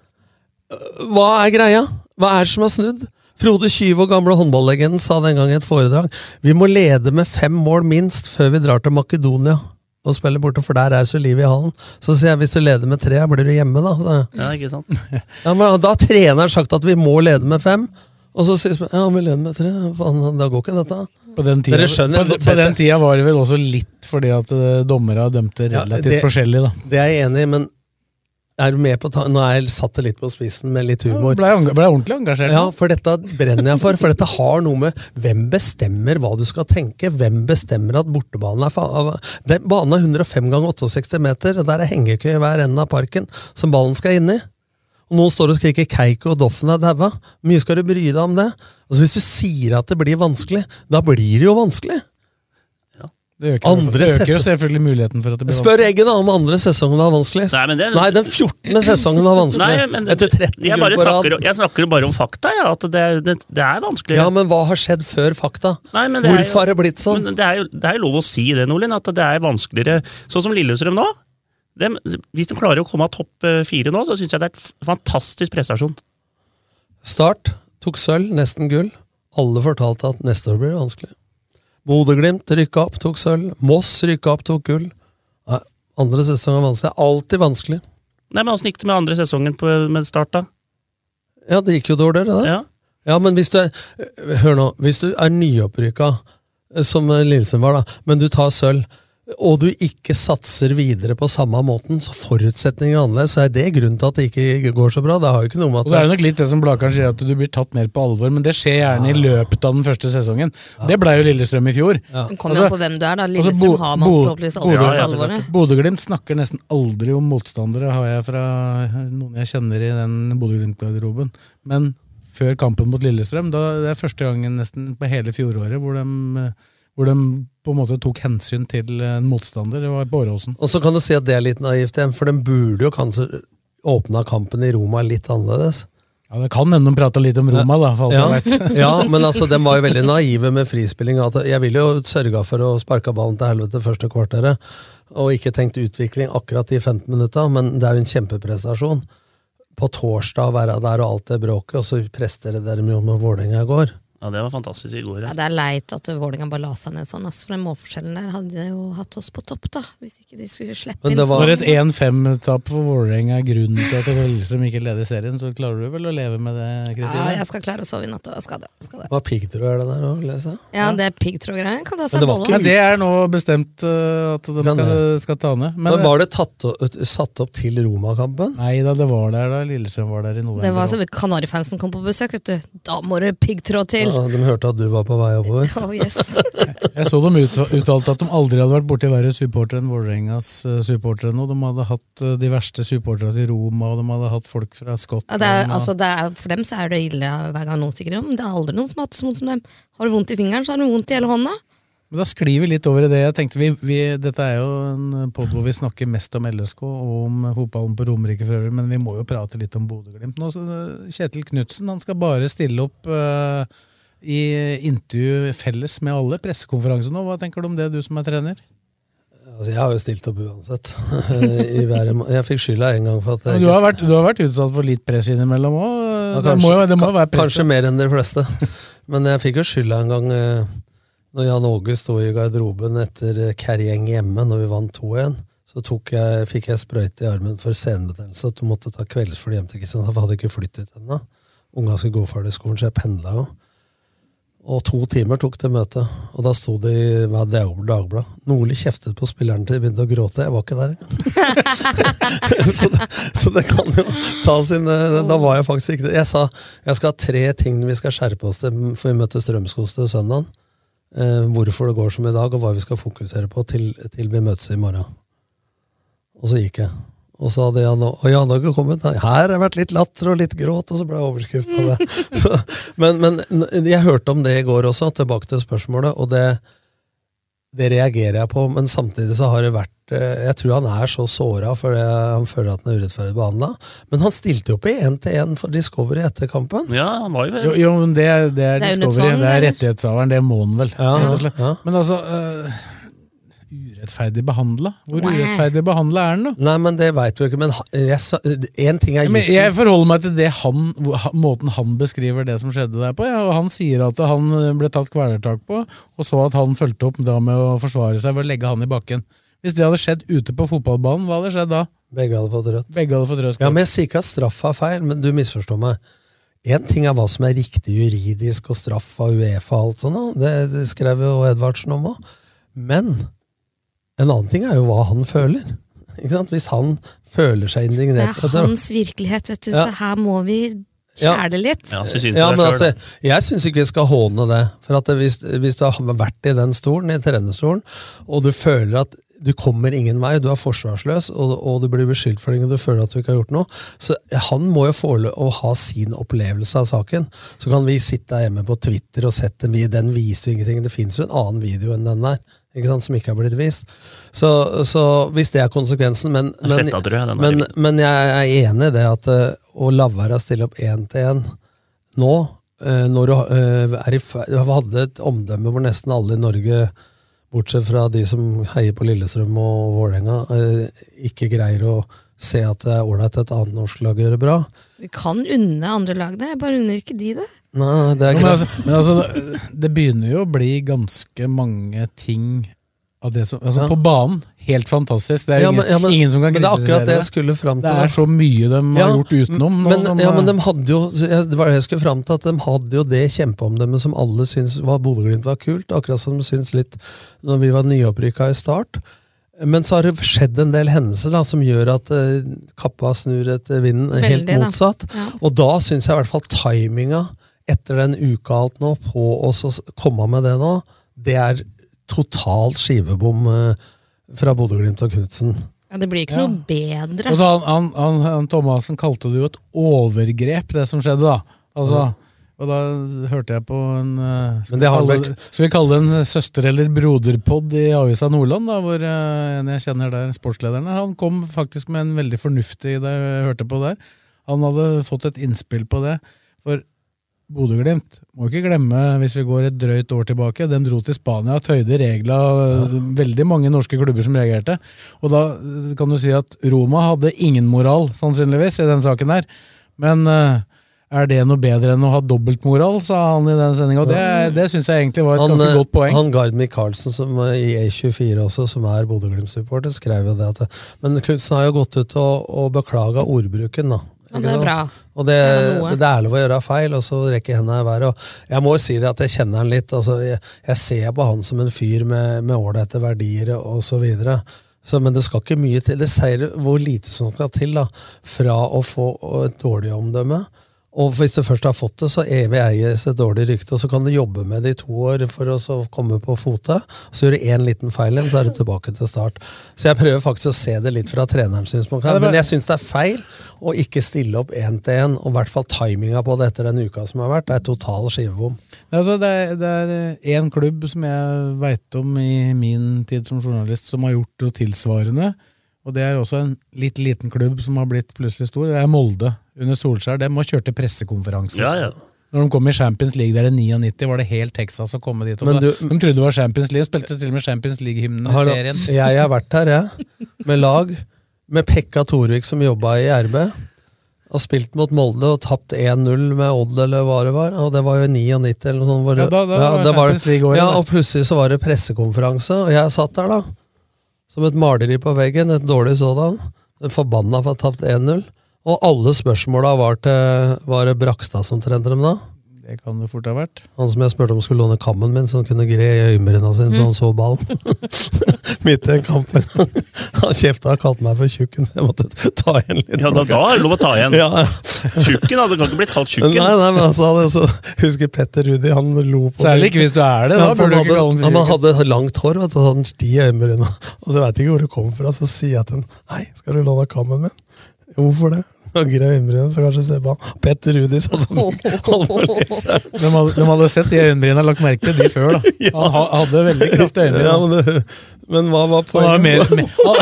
Øh, Hva er greia? Hva er det som har snudd? Frode Kyve og gamle håndballegenden sa den gang i et foredrag vi må lede med fem mål minst før vi drar til Makedonia og spiller borte, for der er så liv i hallen. Så sier jeg hvis du leder med tre, blir du hjemme, da? Så. Ja, ikke sant? Ja, men Da har treneren sagt at vi må lede med fem, og så sier vi ja, vi leder med tre. Faen, da går ikke dette. På den, tida, Dere skjønner på, på den tida var det vel også litt fordi at eh, dommere dømte Ja, relativt det- forskjellig, da. Det er jeg enig i, men er du med på ta Nå er jeg satt det litt på spissen med litt humor. Ble, ble ordentlig engasjert. Ja, for dette brenner jeg for. For dette har noe med hvem bestemmer hva du skal tenke. Hvem bestemmer at bortebanen er Den Banen er 105 ganger 68 meter, der er hengekøy i hver ende av parken som ballen skal inn i. Og noen står og skriker 'Keiko og Doffen er daua'. Mye skal du bry deg om det? Altså Hvis du sier at det blir vanskelig, da blir det jo vanskelig. Det øker, Andre det øker selvfølgelig muligheten for at det blir Spør Eggen om andre sesongen var vanskelig. Nei, men det- Nei, den 14. sesongen var vanskelig. Nei, men Etter 13 jeg, bare snakker, jeg snakker bare om fakta, ja, at det, det, det er vanskelig. Ja, men hva har skjedd før fakta? Nei, men det er Hvorfor jo- har det blitt sånn? Men det er jo det er jo lov å si det, Nordlien, at det er vanskeligere. Sånn som Lillestrøm nå. De, hvis de klarer å komme av topp eh, fire nå, så syns jeg det er et fantastisk prestasjon. Start tok sølv, nesten gull. Alle fortalte at neste år blir det vanskelig. Bodø-Glimt rykka opp, tok sølv. Moss rykka opp, tok gull. Nei, andre sesong er vanskelig. Det er Alltid vanskelig. Nei, men Åssen gikk det med andre sesongen på, med Start, da? Ja, det gikk jo dårligere, det. Ja. Ja, men hvis du er Hør nå. Hvis du er nyopprykka, som Lillesund var, da, men du tar sølv, og du ikke satser videre på samme måten, så forutsetninger er annerledes, så er det grunnen til at det ikke går så bra. Det har jo ikke noe med Og så er at det nok litt det som Blakeren sier, at du blir tatt mer på alvor, men det skjer gjerne i løpet av den første sesongen. Det blei jo Lillestrøm i fjor. Det kommer jo på hvem du er, da. altså, Lillestrøm Bo- har man forhåpentligvis aldri tatt alvoret. Bodø-Glimt snakker nesten aldri om motstandere, har jeg fra noen jeg kjenner i den Bodø-Glimt-garderoben. Men før kampen mot Lillestrøm, da, det er første gangen nesten på hele fjoråret hvor de, hvor de på en måte tok hensyn til en motstander. Det var på Åråsen. Og så kan du si at det er litt naivt igjen, for de burde jo kanskje åpna kampen i Roma litt annerledes. Ja, Det kan hende de prata litt om Roma, da. For alt Ja, ja, men altså, de var jo veldig naive med frispilling. Jeg ville jo sørga for å sparke ballen til helvete første kvarteret, og ikke tenkt utvikling akkurat de 15 minutta, men det er jo en kjempeprestasjon. På torsdag å være der og alt det bråket, og så presterer dere jo med Vålerenga i går. Ja, Det var fantastisk i går. Ja, Ja. det er leit at Vålerenga bare la seg ned sånn, ass, for den målforskjellen der hadde jo hatt oss på topp, da. Hvis ikke de skulle slippe Men inn det var Når et 1-5-tap for Vålerenga er grunnen til at Lillestrøm ikke leder serien, så klarer du vel å leve med det, Kristine? Ja, jeg skal klare å sove i natt, òg, jeg skal det. Jeg skal det. Hva piggtråd er det der òg, leser jeg? Ja, det piggtrådgreiene kan ta seg bolle. Ja, det er nå bestemt uh, at de skal, skal ta ned. Men, Men var det tatt, satt opp til Roma-kampen? Nei da, det var der da Lillestrøm var der i november. Det var som også. Kanarifansen kom på besøk, vet du. Da må det piggtråd til! Ja, de hørte at du var på vei oppover? Oh, yes. Jeg så de ut, uttalte at de aldri hadde vært borti verre supportere enn Vålerengas uh, supportere nå. De hadde hatt uh, de verste supporterne til Roma, og de hadde hatt folk fra Skottland. Ja, er, altså, er, for dem så er det ille hver gang noen stikker om. Det er aldri noen som har hatt det så vondt som dem. Har du vondt i fingeren, så har du vondt i hele hånda. Men da sklir vi litt over i det. Jeg tenkte vi, vi, Dette er jo en pod hvor vi snakker mest om LSK og om fotballen på Romerike for øvrig, men vi må jo prate litt om Bodø-Glimt nå. Kjetil Knutsen han skal bare stille opp uh, i intervju felles med alle. Pressekonferanse nå. Hva tenker du om det, du som er trener? Altså, jeg har jo stilt opp uansett. Jeg fikk skylda en gang for at jeg du, har vært, du har vært utsatt for litt press innimellom òg. Ja, press. kanskje mer enn de fleste. Men jeg fikk jo skylda en gang eh, når Jan Åge sto i garderoben etter Kerjeng hjemme, når vi vant 2-1. Så jeg, fikk jeg sprøyte i armen for senebetennelse, at du måtte ta kveldsfly hjem til Kristiansand. For jeg hadde ikke flyttet ennå. Unga skulle gå ferdig skolen, så jeg pendla jo. Og to timer tok det møtet. Og da sto det i Dag- Dagbladet. Nordli kjeftet på spilleren til de begynte å gråte. Jeg var ikke der engang. så, det, så det kan jo ta sin eh, Da var jeg faktisk ikke det. Jeg sa jeg skal ha tre ting vi skal skjerpe oss til, for vi møter Strømskos til søndag. Eh, hvorfor det går som i dag, og hva vi skal fokusere på til, til vi møtes i morgen. Og så gikk jeg. Og så hadde Jan og Jan Åge kommet. Her har det vært litt latter og litt gråt, og så ble det overskrift på det. Så, men, men jeg hørte om det i går også, tilbake til spørsmålet, og det Det reagerer jeg på, men samtidig så har det vært eh, Jeg tror han er så såra fordi han føler at han er urettferdig behandla. Men han stilte jo opp i én-til-én for Discovery etter kampen. Ja, han var jo Jo, jo men det, det er Det er Discovery, det er rettighetshaveren, det må han vel. Ja, ja. Men altså øh, Urettferdig behandla? Hvor Wow. urettferdig behandla er han, da? Nei, men det veit du ikke. Men én ting er Ja, men jeg forholder meg til det han, måten han beskriver det som skjedde der på. Ja, og Han sier at han ble tatt kvelertak på, og så at han fulgte opp da med å forsvare seg ved å legge han i bakken. Hvis det hadde skjedd ute på fotballbanen, hva hadde skjedd da? Begge hadde fått rødt. Begge hadde fått rødt Ja, men Jeg sier ikke at straff er feil, men du misforstår meg. Én ting er hva som er riktig juridisk og straff av Uefa og alt sånt, det, det skrev jo Edvardsen om òg. Men en annen ting er jo hva han føler. Ikke sant? Hvis han føler seg indignert Det er hans virkelighet, vet du, Ja. så her må vi Ja. kjæle litt. Ja, men altså, jeg syns ikke vi skal håne det. For at det, hvis, hvis du har vært i den stolen, i trenerstolen, og du føler at du kommer ingen vei, du er forsvarsløs, og, og du blir beskyldt for ting, og du føler at du ikke har gjort noe, så han må jo få lov å ha sin opplevelse av saken. Så kan vi sitte hjemme på Twitter og sette den, den viser jo ingenting. Det fins jo en annen video enn den der. Ikke sant, som ikke har blitt vist. Så, så hvis det er konsekvensen Men, men, jeg, den men, men jeg er enig i det at uh, å la være å stille opp én til én nå, uh, når du uh, er i, fe- hadde et omdømme hvor nesten alle i Norge, bortsett fra de som heier på Lillestrøm og Vålerenga, ikke greier å se at det er ålreit et annet norsk lag gjør det bra. Vi kan unne andre lag det, bare unner ikke de det. Nei, det er Jo, men altså, men altså, det, det begynner jo å bli ganske mange ting av det som Altså, Ja. på banen, helt fantastisk. Det er Ja, ingen, men- ja, men- ingen som kan men det er akkurat det jeg skulle fram til Det er så mye de har Ja, gjort utenom. nå Men, som, ja, men de hadde jo jeg- Det var det jeg skulle fram til, at de hadde jo det kjempeomdømmet som alle syntes var Bodø-Glimt var kult, akkurat som de syntes litt når vi var nyopprykka i start. Men så har det skjedd en del hendelser da, som gjør at eh, kappa snur etter vinden helt Veldig, da. motsatt. Ja. Og da syns jeg i hvert fall timinga etter den uka alt nå, på å komme med det nå, det er totalt skivebom eh, fra Bodø-Glimt og Knutsen. Ja, Det blir ikke Ja. noe bedre. Og så han, han, han, han Thomassen kalte det jo et overgrep, det som skjedde, da. Altså, Og da hørte jeg på en eh, skal, det vi kalle, skal vi kalle det en søster- eller broderpod i Avisa Nordland, da, hvor eh, en jeg kjenner der, sportslederen, han kom faktisk med en veldig fornuftig det jeg hørte på der. Han hadde fått et innspill på det. For Bodø-Glimt må ikke glemme, hvis vi går et drøyt år tilbake, de dro til Spania, tøyde regla, veldig mange norske klubber som reagerte. Og da eh, kan du si at Roma hadde ingen moral, sannsynligvis, i den saken her. Men eh, er det noe bedre enn å ha dobbeltmoral, sa han i den sendinga. Det, det syns jeg egentlig var et Han, ganske eh, godt poeng. Han Gard Michaelsen som i E24 også, som er Bodø-Glimt-supporter, skrev jo det at Men Knutsen har jo gått ut og, og beklaga ordbruken, da. Ikke det er bra. Og det, Det det er lov å gjøre feil, og så rekker hendene i været. Jeg må jo si det at jeg kjenner han litt. Altså, jeg, jeg ser på han som en fyr med med ålreite verdier og så videre. Så, men det skal ikke mye til. Det sier hvor lite som skal til da, fra å få et dårlig omdømme. Og hvis du først har fått det, så evig eies et dårlig rykte, og så kan du jobbe med det i to år for å så komme på fote. Så gjør du én liten feil, igjen, så er du tilbake til start. Så jeg prøver faktisk å se det litt fra trenerens synspunkt. Her, Men jeg syns det er feil å ikke stille opp én til én, og i hvert fall timinga på det etter den uka som har vært. Det er total skivebom. Altså, det, er, det er én klubb som jeg veit om i min tid som journalist, som har gjort noe tilsvarende. Og det er også en litt liten klubb som har blitt plutselig stor. Det er Molde under Solskjær. De må kjørt til pressekonferanser. Ja, ja. Når de kom i Champions League der i 99, var det helt Texas å komme dit. Og Men da- du- de trodde det var Champions League, spilte til og med Champions League-hymnen i serien. Jeg har vært her, jeg. Med lag. Med Pekka Torvik som jobba i RB. Og spilt mot Molde og tapt 1-0 med Odd eller hva det var. Og det var jo i 99 eller noe sånt. hvor Ja, da, da- ja, var det Champions League-året, Ja, og plutselig så var det pressekonferanse, og jeg satt der da. Som et maleri på veggen, et dårlig sådan. Forbanna for å ha tapt 1-0. Og alle spørsmåla var til Var det Brakstad som trente dem da? Det kan det fort ha vært. Han som jeg spurte om skulle låne kammen min, så han kunne gre i øyenbryna sine så han så ballen. Midt i en kamp. Han kjefta og kalte meg for tjukken, så jeg måtte ta igjen litt. Ja, da, da er det lov å ta igjen. Ja. Tjukken, altså. Kan ikke bli kalt tjukken. Nei, nei, men altså, altså så, husker Petter Rudi, han lo på Særlig ikke hvis du er det, da for burde du han ikke kalle hadde, han han hadde langt hår, vet du, sånn sti i øyenbryna. Og så veit jeg ikke hvor det kom fra, så sier jeg til han Hei, skal du låne kammen min? Hvorfor det? Flagrer øyenbryn, så kanskje ser på han. Petter Rudis hadde alvorleseren. De hadde, de hadde sett de øyenbrynene lagt merke til de før, da. Han hadde veldig kraftige øyenbryn. Ja, men, det, men hva var poenget?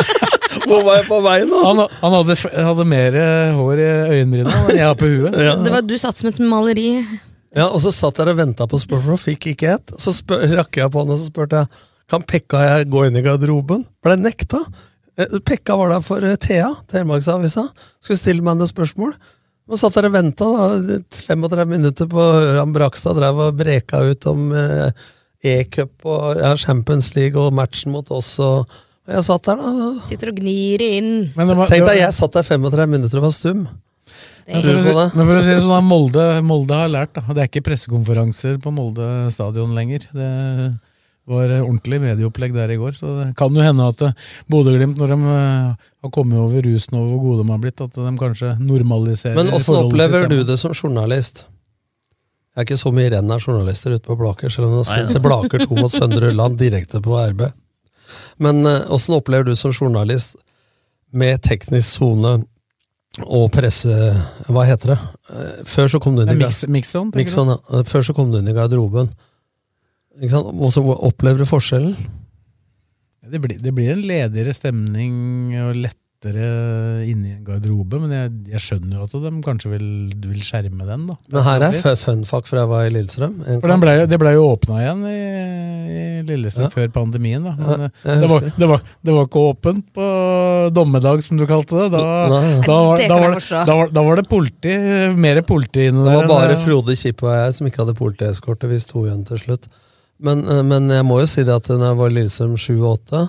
Hvor var jeg på vei nå? han, han hadde, hadde mer hår i øyenbrynene enn jeg har på huet. Ja. Det var, du satt som et maleri. Ja, og så satt jeg og venta på spørsmål og fikk ikke ett. Så spør, rakk jeg på han og så spurte jeg kan Pekka og jeg gå inn i garderoben. Ble nekta. Eh, Pekka var der for eh, Thea, Telemarksavisa. Skulle stille meg noen spørsmål. Og satt der og venta 35 minutter på Ørjan Brakstad drev og breka ut om eh, E-cup og ja, Champions League og matchen mot oss. Og, jeg satt der, da. Sitter og gnir inn. Men var- Tenk deg, jeg satt der 35 minutter og var stum. Men for, si, men for å si det sånn, da, Molde, Molde har lært. da. Det er ikke pressekonferanser på Molde stadion lenger. Det var ordentlig medieopplegg der i går. Så det kan jo hende at eh, Bodø-Glimt, når de eh, har kommet over rusen over hvor gode de har blitt, at de kanskje normaliserer Men åssen opplever sitt du det som journalist? Jeg er ikke så mye renn av journalister ute på Blaker, selv om de har sendt til Blaker 2 mot Søndre Land direkte på RB. Men eh, åssen opplever du som journalist med teknisk sone og presse... Hva heter det? Eh, Før så kom du inn i Det mix, tenker Mixon, ja. Eh, Før så kom du inn i garderoben. Ikke sant? Og så opplever du forskjellen? Det blir, det blir en ledigere stemning og lettere inni en garderobe, men jeg, jeg skjønner jo at de kanskje vil, vil skjerme den. da. Men her er fu- fun fact fra jeg var i Lillestrøm. For den ble, det ble jo åpna igjen i, i Lillestrøm Ja. før pandemien. da. Men Ja, eh, det, var, det, var, det var ikke åpent på dommedag, som du kalte det. Da, Nei, ja. da, var, Det da, var, da, var, da var det politi, mer politi inne Det var bare Frode Kippe og jeg som ikke hadde politieskorte. Vi sto igjen til slutt. Men, eh, men jeg må jo si det at når jeg var i Lillestrøm 7 og 8,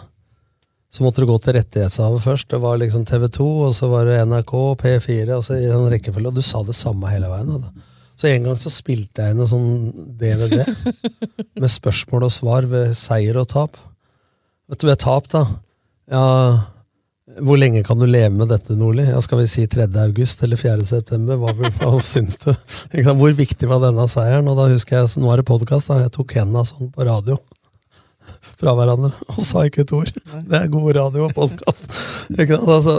så måtte du gå til rettighetshaver først. Det var liksom TV 2, og så var det NRK, P4, og så i en rekkefølge. Og du sa det samme hele veien. Da. Så en gang så spilte jeg inn en sånn DVD med spørsmål og svar ved seier og tap. Vet du, ved tap, da Ja, hvor lenge kan du leve med dette, Nordli? Ja, skal vi si 3. august eller 4. september? Hva, hva syns du? Hvor viktig var denne seieren? Og da husker jeg, Nå er det podkast, jeg tok hendene sånn på radio fra hverandre og sa ikke et ord. Det er god radio og podkast. Altså,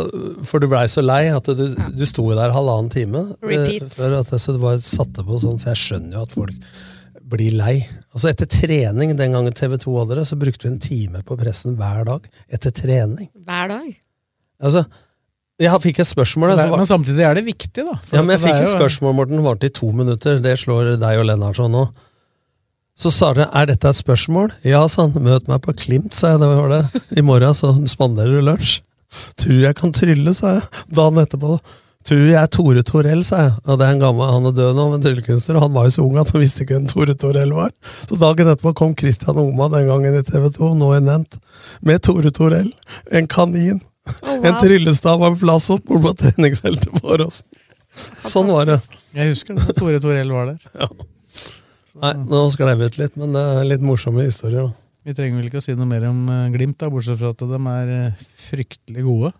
for du blei så lei at du, du sto der halvannen time. eh, Repeat. Før at, så du bare satte på sånn, så jeg skjønner jo at folk blir lei. Altså Etter trening, den gangen TV 2 hadde det, så brukte vi en time på pressen hver dag. Etter trening. Hver dag. Altså, jeg fikk et spørsmål. Altså, men samtidig er det viktig, da. ja, men jeg fikk et spørsmål, Morten, varte i to minutter. Det slår deg og Lennartson nå. Så sa dere er dette et spørsmål. Ja, sa han. Møt meg på Klimt, sa jeg. Det var det. I morgen så spanderer du lunsj. Tror jeg kan trylle, sa jeg. Dagen etterpå. Tror jeg er Tore Torell, sa jeg. Og det er en gammel, Han er død nå, men tryllekunstner. og Han var jo så ung at han visste ikke hvem Tore Torell var. Så dagen etterpå kom Christian Oma, den gangen i TV 2, nå i Nent, med Tore Torell. En kanin. Oh, En tryllestav og en flassot bort på treningsfeltet på Åråsen. Sånn var det. Jeg husker det. Tore Torell var der. Nei, nå sklei vi ut litt, men det er litt morsomme historier. da. Vi trenger vel ikke å si noe mer om eh, Glimt, da, bortsett fra at de er eh, fryktelig gode.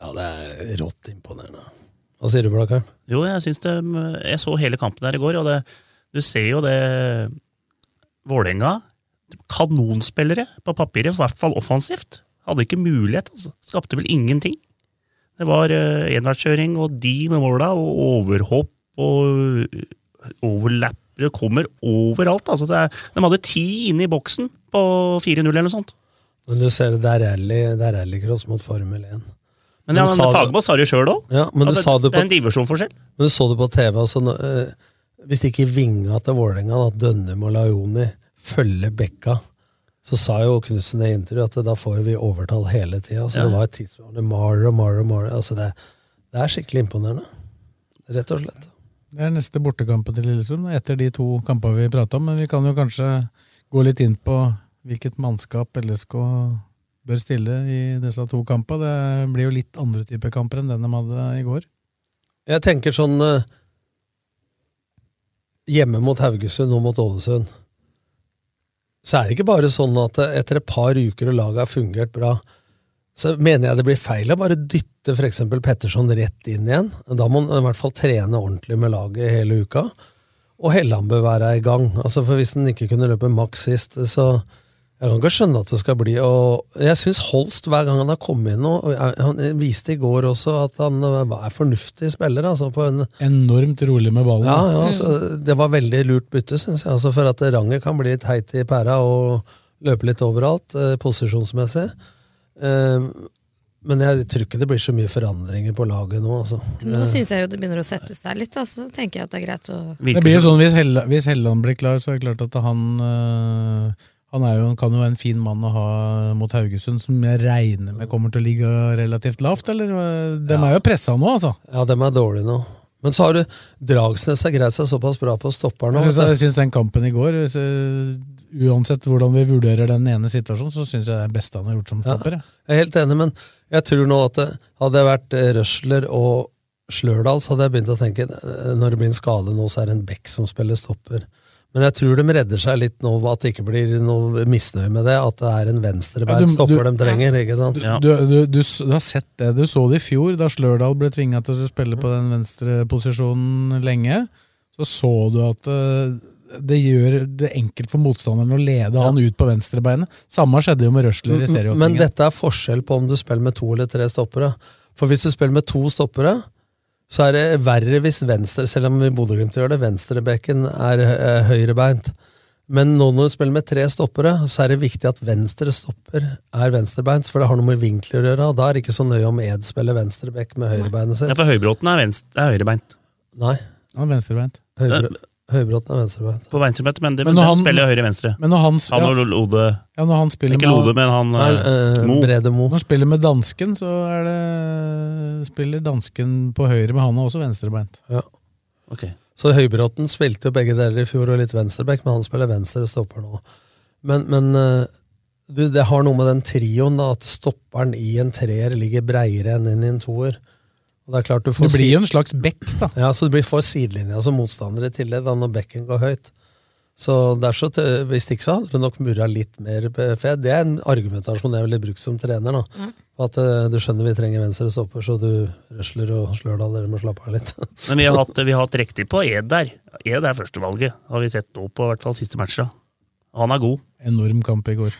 Ja, det er rått imponerende. Hva sier du, Blakkheim? Jo, jeg syns det Jeg så hele kampen der i går, og det, du ser jo det Vålerenga Kanonspillere på papiret, i hvert fall offensivt. Hadde ikke mulighet, altså. Skapte vel ingenting. Det var uh, enveiskjøring og de med måla, og overhopp og eh. Det kommer overalt. altså. Er, de hadde ti inne i boksen på 4-0 eller noe sånt. Men du ser det, det er rally, det er rallycross mot Formel 1. Men, ja, men, men Fagermo sa det sjøl òg. Ja, men du sa det det er en divisjonsforskjell. men du så det på TV Altså, nå, eh, hvis det ikke vinga til Vålerenga, at Dønnum og Laioni følger Bekka, så sa jo Knutsen i intervjuet at da får vi overtall hele tida. Altså, Ja. Det var et det maler og maler og maler. Altså, det, det er skikkelig imponerende. Rett og slett. Det er neste bortekampen til Lillesund, etter de to kampene vi prata om. Men vi kan jo kanskje gå litt inn på hvilket mannskap LSK bør stille i disse to kampene. Det blir jo litt andre typer kamper enn den de hadde i går. Jeg tenker sånn eh, Hjemme mot Haugesund og mot Ålesund Så er det ikke bare sånn at etter et par uker og laget har fungert bra, så mener jeg det blir feil å bare dytte f.eks. Petterson rett inn igjen. Da må han i hvert fall trene ordentlig med laget hele uka. Og Helland bør være i gang. Altså for Hvis han ikke kunne løpe maks sist, så Jeg kan ikke skjønne at det skal bli og Jeg syns Holst, hver gang han har kommet inn og Han viste i går også at han er fornuftig spiller. Altså på en, Enormt rolig med ballen. ja, ja, altså, Det var veldig lurt bytte, syns jeg. Altså for at Ranger kan bli litt heit i pæra og løpe litt overalt, eh, posisjonsmessig. Eh, men jeg tror ikke det blir så mye forandringer på laget nå. Altså. Nå syns jeg jo det begynner å sette seg litt, da, så tenker jeg at det er greit å Det blir jo sånn, Hvis Helland, hvis Helland blir klar, så er det klart at han øh, Han er jo, kan jo være en fin mann å ha mot Haugesund, som jeg regner med kommer til å ligge relativt lavt. eller? De er jo pressa nå, altså. Ja, de er dårlige nå. Men så har du Dragsnes har greid seg såpass bra på stopper nå. Jeg syns, jeg syns den kampen i går hvis, øh, Uansett hvordan vi vurderer den ene situasjonen, så syns jeg det er det beste han har gjort som stopper. Ja, Jeg er helt enig, men jeg tror nå at det, hadde jeg vært eh, Røsler og Slørdal, så hadde jeg begynt å tenke eh, når det blir en skade nå, så er det en Beck som spiller stopper. Men jeg tror de redder seg litt nå at det ikke blir noe misnøye med det, at det er en Ja, stopper de trenger. ikke sant? Du, du, du, s- du har sett det. Du så det i fjor, da Slørdal ble tvinga til å spille på den venstre posisjonen lenge. Så så du at øh, det gjør det enkelt for motstanderen å lede han ut på venstrebeinet. Samme skjedde jo med Røsler i Men dette er forskjell på om du spiller med to eller tre stoppere. For hvis du spiller med to stoppere, så er det verre hvis venstre, selv om Bodø-Glimt gjør det, venstrebekken er eh, høyrebeint. Men nå når du spiller med tre stoppere, så er det viktig at venstre stopper er venstrebeint, for det har noe med vinkler å gjøre. og Da er det ikke så nøye om Ed spiller venstrebekk med høyrebeinet sitt. Ja, for Høybråten er, venstre, er høyrebeint. Nei. Han er venstrebeint. Høybro, Høybråten er venstrebeint. På venstrebeint, men, det, Men men han, spiller høyre-venstre. Men når han, Han og Lode ja, når han spiller Ikke Lode, men han Nei, eh, eh, Mo. Brede Mo. Når han spiller med dansken, så er det spiller dansken på høyre, men han er også venstrebeint. Ja. Okay. Så Høybråten spilte jo begge deler i fjor, og litt venstreback, men han spiller venstre stopper nå. Men, men eh, du, det har noe med den trioen, da, at stopperen i en treer ligger breiere enn inn i en toer. Og det er klart du får du blir jo en slags bekk, da. Ja, så du blir- får sidelinja som motstander i tillegg, da, når bekken går høyt. Så er t Hvis ikke så hadde du nok murra litt mer. For det er en argumentasjon jeg ville brukt som trener. da. Mm. At eh, du skjønner vi trenger venstre stopper, så du Røsler og slør deg. dere må slappe av litt. Men vi har hatt, vi har hatt riktig på Ed der. Ed er førstevalget, har vi sett nå på i hvert fall siste matcha. Han er god. Enorm kamp i går.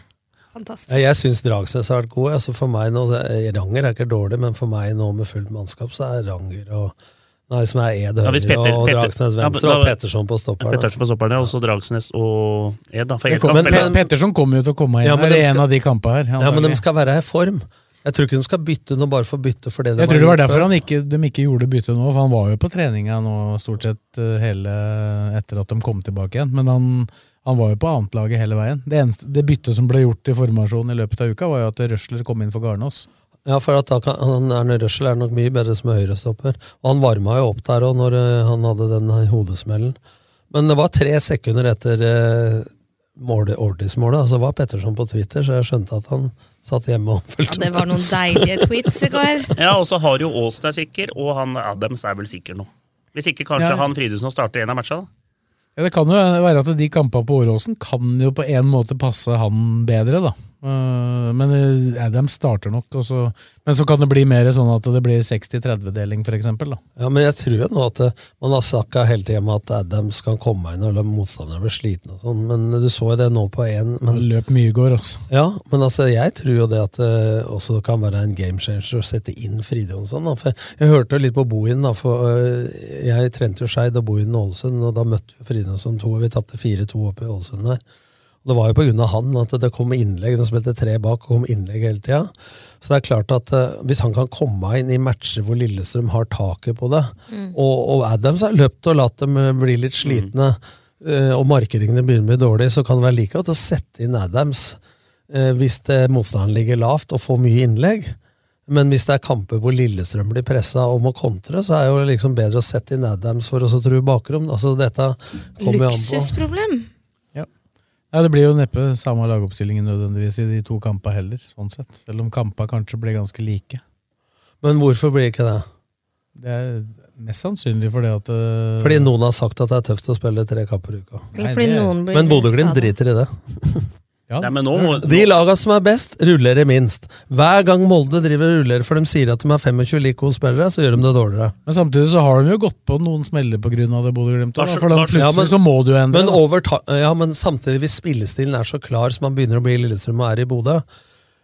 Fantastisk. Jeg, jeg syns Dragsnes har vært god. Altså for meg nå, er- Ranger er ikke dårlig, men for meg nå med fullt mannskap, så er Ranger og Nei, som er Ed høyre ja, Peter, og Dragsnes Dragsnes Ja, venstre da- og Petterson på stopperen. Petterson på stopperne, og så Dragsnes og Ed. da. For Men men- men- Petterson kommer jo til å komme inn Ja, men her i en av de kampene her. Ja, men de skal være i form. Jeg tror ikke de skal bytte nå bare for bytte. For det de Jeg tror det var derfor han ikke, de ikke gjorde bytte nå, for han var jo på treninga nå stort sett eh, hele etter at de kom tilbake igjen. Men han, han var jo på annetlaget hele veien. Det, eneste, det byttet som ble gjort i formasjonen i løpet av uka, var jo at Røsler kom inn for Garnås. Ja, for at da kan, han, Erne Røsler er nok mye bedre som høyrestopper. Og han varma jo opp der òg, når eh, han hadde den hodesmellen. Men det var tre sekunder etter uh, Ordis-målet, altså var Petterson på Twitter, så jeg skjønte at han satt hjemme og Ja, det var noen deilige tweets i går. Ja, og så har jo Aas er sikker, og han Adams er vel sikker nå. Hvis ikke kanskje Ja. han Fridtjofen starter en av matcha. Ja, Det kan jo være at de kampene på Åråsen kan jo på en måte passe han bedre, da. Eh, Men eh, Adam starter nok, og så, men så kan det bli mer sånn at det blir 60-30-deling, for eksempel. Ja, men jeg tror jo nå at eh, man har snakka hele tida om at Adams kan komme inn la motstanderne bli slitne og sånn, men du så jo det nå på én. Løp mye i går, altså. Ja, men altså, jeg tror jo det at det også kan være en game changer å sette inn Fridtjonsson. da, For jeg hørte jo litt på Bohin, da, for jeg trente jo Skeid og Bohin og Ålesund, og da møtte vi Fridtjonsson to, og vi tapte 4-2 oppe i Ålesund der. Og det var jo av han at det kom innlegg, de spilte tre bak og kom innlegg hele tida. Så det er klart at uh, hvis han kan komme inn i matcher hvor Lillestrøm har taket på det, og, og Adams har løpt og latt dem øh, bli litt slitne, øh, og markeringene begynner å bli dårlige, så kan det være like godt å sette inn Adams uh, hvis det, motstanderen ligger lavt og får mye innlegg. Men hvis det er kamper hvor Lillestrøm blir pressa og må kontre, så er det jo liksom bedre å sette inn Adams for å så true bakrom. Altså, dette kommer jo an på. Luksusproblem. Ja, Det blir jo neppe samme lagoppstillingen nødvendigvis i de to kampene heller, sånn sett. Selv om kampene kanskje ble ganske like. Men hvorfor blir ikke det? Det er mest sannsynlig fordi at uh, Fordi noen har sagt at det er tøft å spille tre kamper i uka. Nei, fordi det- noen blir Men Bodø-Glimt driter i det. Nei, men nå, De laga som er best, rullerer minst. Hver gang Molde driver og rullerer for de sier at de har 25 like gode spillere, så gjør de det dårligere. Men samtidig så har de jo gått på noen smeller av det Bodø-Glimt. da, For da Barca- plutselig Ja, men- så må du jo endre. Men, da. over ta ja, men samtidig, hvis spillestilen er så klar som man begynner å bli i Lillestrøm og er i Bodø,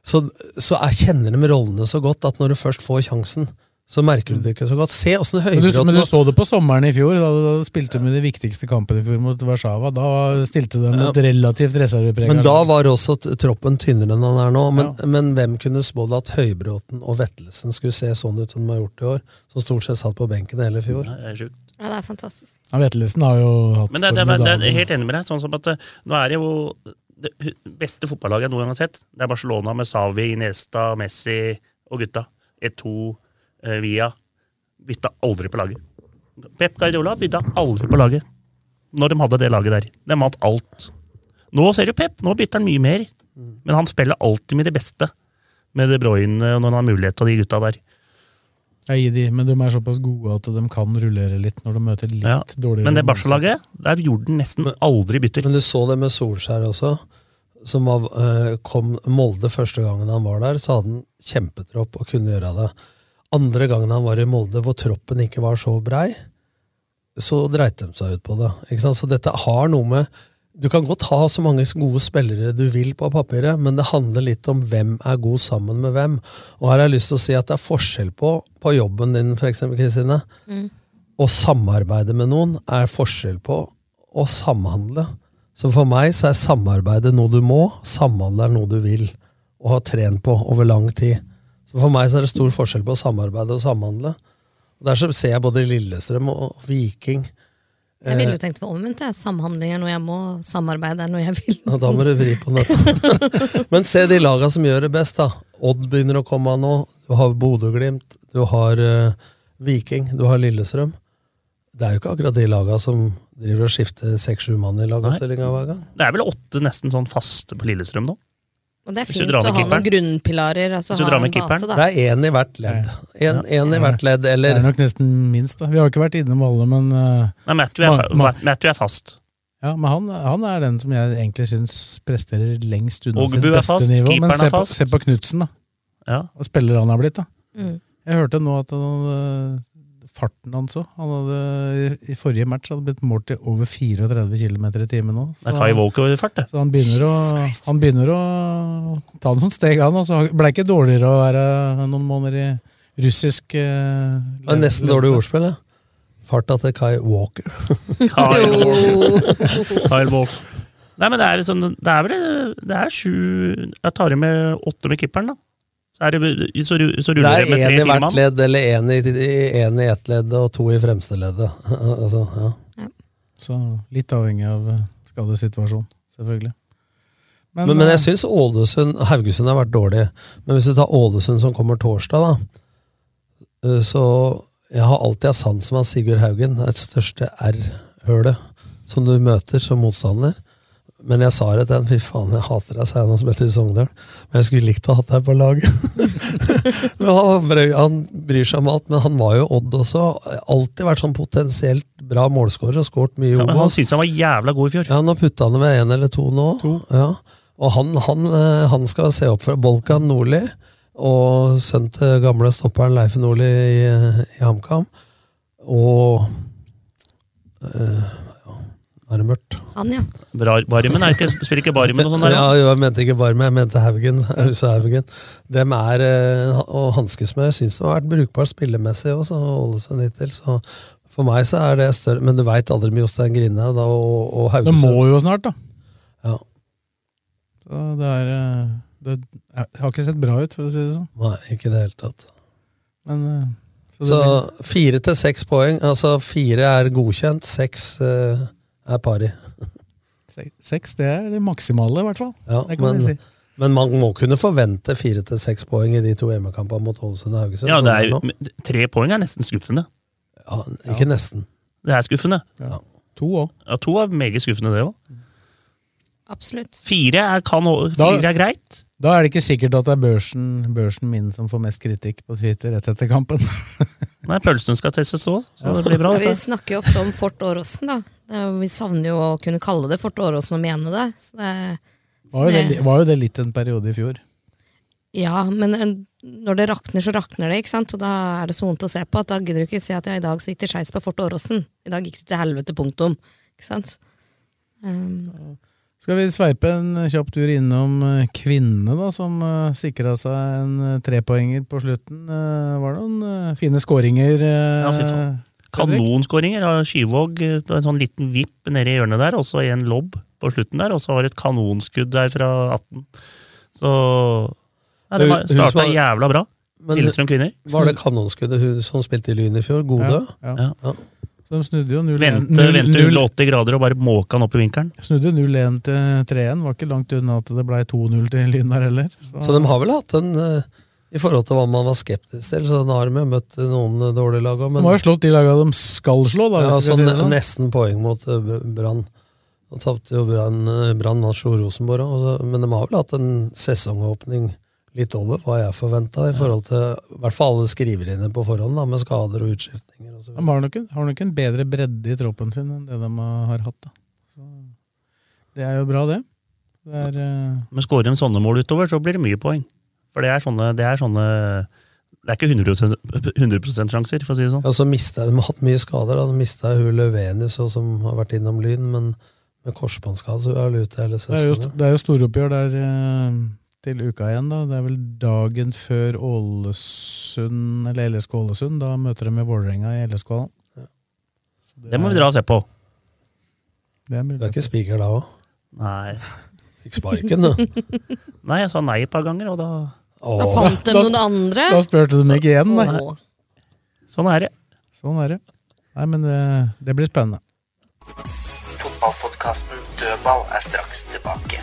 så, så er, kjenner de rollene så godt at når du først får sjansen, så merker du det ikke så godt. Se åssen Men men du så det på sommeren i fjor. Da, da spilte de de viktigste kampene i fjor mot Warszawa. Da stilte de et relativt reservepreg. Men da var også troppen tynnere enn han er nå. Men, men hvem kunne spådd at Høybråten og Vettelsen skulle se sånn ut som de har gjort i år? Som stort sett satt på benken hele fjor. Det er sjukt. Ja, det er fantastisk. Ja, Vettelsen har jo hatt Men det, det, det, det, er helt enig med deg. Sånn som at eh, Nå er det jo det beste fotballaget jeg noen gang har sett. Det er Barcelona med Savi, Iniesta, Messi og gutta. E2, eh, Via. Bytta aldri på laget. Pep Guardiola bytta aldri på laget når de hadde det laget der. De vant alt. Nå ser du Pep, nå bytter han mye mer. Men han spiller alltid med de beste. Med De Bruyne når han har mulighet til de gutta der. Jeg gir de, men de er såpass gode at de kan rullere litt når de møter litt Ja. dårligere Men det. Barca-laget, der gjorde den nesten aldri bytter. Men du så det med Solskjær også. Som var, eh, kom Molde første gangen han var der, så hadde han kjempetropp og kunne gjøre det. Andre gangen han var i Molde, hvor troppen ikke var så brei, så dreit de seg ut på det. Så dette har noe med Du kan godt ha så mange gode spillere du vil på papiret, men det handler litt om hvem er god sammen med hvem. Og her har jeg lyst til å si at det er forskjell på, på jobben din, eksempel, Kristine. Mm. Å samarbeide med noen er forskjell på å samhandle. Så for meg så er samarbeidet noe du må, samhandle er noe du vil, og har trent på over lang tid. Så for meg så er det stor forskjell på å samarbeide og samhandle. Og Der så ser jeg både Lillestrøm og Viking. Jeg ville Eh, jo tenkt det var omvendt. jeg. Samhandling er noe jeg må, samarbeid er noe jeg vil. Ja, da må du vri på nøtta. Men se de laga som gjør det best, da. Odd begynner å komme nå. Du har Bodø-Glimt, du har uh, Viking, du har Lillestrøm. Det er jo ikke akkurat de laga som driver og skifter seks-sju mann i lagoppstillinga hver gang. Det er vel åtte nesten sånn faste på Lillestrøm nå. Og det er fint å ha noen grunnpilarer. Altså ha en base, da. Det er én i hvert ledd. En, en i hvert ledd, Det er nok nesten minst, da. Vi har ikke vært innom alle, men uh, Nei, Matthew er, man, Matthew er fast. Ja, men han, han er den som jeg egentlig syns presterer lengst unna sitt beste fast, nivå. Men se på, fast. se på Knutsen, da. Ja. Og spiller han har blitt, da. Mm. Jeg hørte nå at han, øh, farten hans òg Han hadde i- forrige match hadde blitt målt til over 34 km i timen nå. Det er Kai Walker-fart, det. Så han begynner, å, han begynner å ta noen steg, han. Og så ble ikke dårligere å være noen måneder i russisk uh, Det er nesten dårlig ordspill, ja. Farta til Kai Walker. Kyle Walker. Kyle Walker. Nei, men det er, liksom, det er vel det er sju Jeg tar i med åtte med kipperen, da. Er det, så, så Det er det med én i hvert ledd, eller én i, en i ett ledd og to i fremste leddet. altså, ja. Så litt avhengig av eh, skadesituasjonen, selvfølgelig. Men, men, men jeg syns Ålesund Haugesund har vært dårlig. Men hvis du tar Ålesund som kommer torsdag, da, eh, så Jeg har alltid hatt sansen for Sigurd Haugen. Det er et største R-hølet som du møter som motstander. Men jeg sa det til han, fy faen, jeg hater deg, sa han og spilte i Sogndal. Men jeg skulle likt å ha hatt deg på laget. han, bryr- han bryr seg om alt, men han var jo Odd også. Alltid vært sånn potensielt bra målskårer og skåret mye Ja, men han syntes han var jævla god i fjor. Ja, Nå putta han det med én eller to nå. Ja. Og han, han, eh, han skal se opp for Bolkan Nordli, og sønnen til gamle stopperen Leif Nordli i, i HamKam. Og eh, ja, nå er det mørkt. Han, ja. Bar Barmen er ikke, spiller ikke Barmen og sånn der? Ja, jo, jeg mente ikke Barmen, jeg mente Haugen. Huset Haugen. Dem er eh, å hanskes med. Jeg syns de har vært brukbart spillemessig også, Ålesund hittil. Så for meg så er det større Men du veit aldri med Jostein Grine da, og, og Det må jo snart, da. Ja. Så det er eh, Det har ikke sett bra ut, for å si det sånn. Nei, ikke i det hele tatt. Men eh, så Så blir- fire til seks poeng. Altså fire er godkjent, seks eh, er pari. Sek- Seks, det er det maksimale, i hvert fall. Ja, det kan men, si. men man må kunne forvente fire til seks poeng i de to hjemmekampene mot Ålesund og Haugesund. Ja, det er, nå. tre poeng er nesten skuffende. ja, ikke nesten. Det er skuffende. Ja. To òg. Ja, to er meget skuffende, det òg. Absolutt. Fire, er, kan, fire Da- er greit. Da er det ikke sikkert at det er børsen, børsen min som får mest kritikk på Twitter rett etter kampen. Nei, Pølsen skal testes òg, så det blir bra. Ja, vi snakker jo ofte om Fort Åråsen, da. Vi savner jo å kunne kalle det Fort Åråsen og mene det. Så det Var jo, det, Det- var jo det litt en periode i fjor. Ja, men en- når det rakner, så rakner det, ikke sant? Og da er det så vondt å se på at da gidder du ikke si at ja, i dag så gikk det skeis på Fort Åråsen. I dag gikk det til helvete, punktum. Ikke sant? Um, Skal vi sveipe en kjapp tur innom eh, kvinnene, da, som uh, sikra seg en eh, trepoenger på slutten. Uh, var det noen uh, fine skåringer? Uh, Ja, sånn. Kanonskåringer av Skyvåg. eh, En sånn liten vipp nede i hjørnet der, og så en lobb på slutten der, og så var det et kanonskudd der fra 18. Så ja, det starta var- jævla bra. Lillestrøm kvinner. Var det kanonskuddet hun som spilte i Lyn i fjor? Gode? Ja, ja. Så de snudde jo 0-1 Vente, vente null- 180 grader og bare måka han opp i vinkelen. Snudde 0-1 til 3-1. Var ikke langt unna at det ble 2-0 til Lyn der heller. Så de har vel hatt en eh, I forhold til hva man var skeptisk til, så har de jo møtt noen dårlige lag òg. De har jo slått de lagene de skal slå, da. ja, sånn, si sånn. Nesten poeng mot eh, Brann. Og tapte jo Brann eh, Brann mot slo Rosenborg òg, men de har vel hatt en sesongåpning litt over hva jeg forventa, i forhold til i hvert fall alle skriveriene på forhånd, da, med skader og utskiftninger. Og så. De har nok, en, har nok en bedre bredde i troppen sin enn det de har hatt. Da. Så det er jo bra, det. det er, eh, Men skårer de sånne mål utover, så blir det mye poeng. For det er sånne Det er, sånne, det er ikke 100%, 100 sjanser, for å si det sånn. Ja, så mistet, De har hatt mye skader. Da. De mista hun Løvenius, som har vært innom Lyn, men med korsbåndskade så er hun ute hele det er jo, sesongen. det er jo storoppgjør der eh, til uka igjen. da. Det er vel dagen før Ålesund, eller LSK Ålesund. Da møter de med Vålerenga i LSK. Det må vi dra og se på. Det er. Du er ikke spiker da òg? Nei. Fikk sparken, da. Nei, jeg sa nei et par ganger, og da Da fant de noen andre. Da spurte de ikke igjen, nei. Åh. Sånn er det. Sånn er det. Nei, men det, det blir spennende. Fotballpodkasten Dødball er straks tilbake.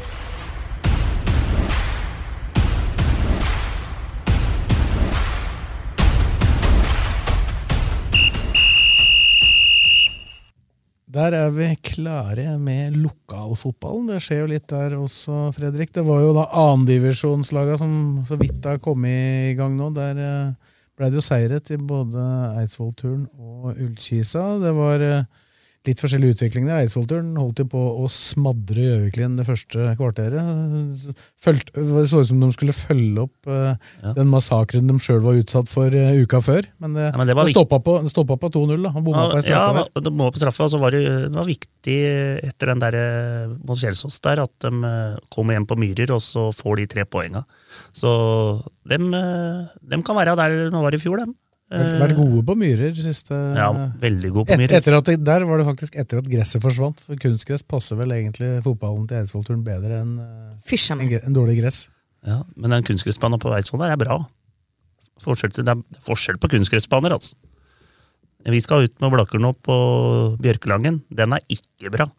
Der er vi klare med lokalfotballen. Det skjer jo litt der også, Fredrik. Det var jo da annendivisjonslaga som så vidt har kommet i gang nå. Der eh, ble det jo seire til både Eidsvollturen og Ullkisa. Det var eh, litt forskjellig utvikling der. Eidsvollturen holdt jo på å smadre Gjøviklien det første kvarteret. Følt, det så ut som de skulle følge opp uh, Ja. den massakren de sjøl var utsatt for uh, uka før. Men det, Ja, men det det stoppa på, stoppa på 2-0. da. Han bomma på Ja, straffe der. ja, må på straffa, så var det, det var viktig etter den der eh, mot Kjelsås der, at de eh, kommer hjem på Myrer, og så får de tre poenga. Så dem, eh, dem kan være der de var i fjor, dem. Vært, vært gode på myrer siste Ja, veldig gode på Et, myrer. etter at Der var det faktisk etter at gresset forsvant. For kunstgress passer vel egentlig fotballen til Eidsvollturen bedre enn eh, en, en dårlig gress. Ja, men den kunstgressbanen på Eidsvoll der er bra. Forskjell det er forskjell på kunstgressbaner, altså. Vi skal ut med Blakkern opp på Bjørkelangen. Den er ikke bra.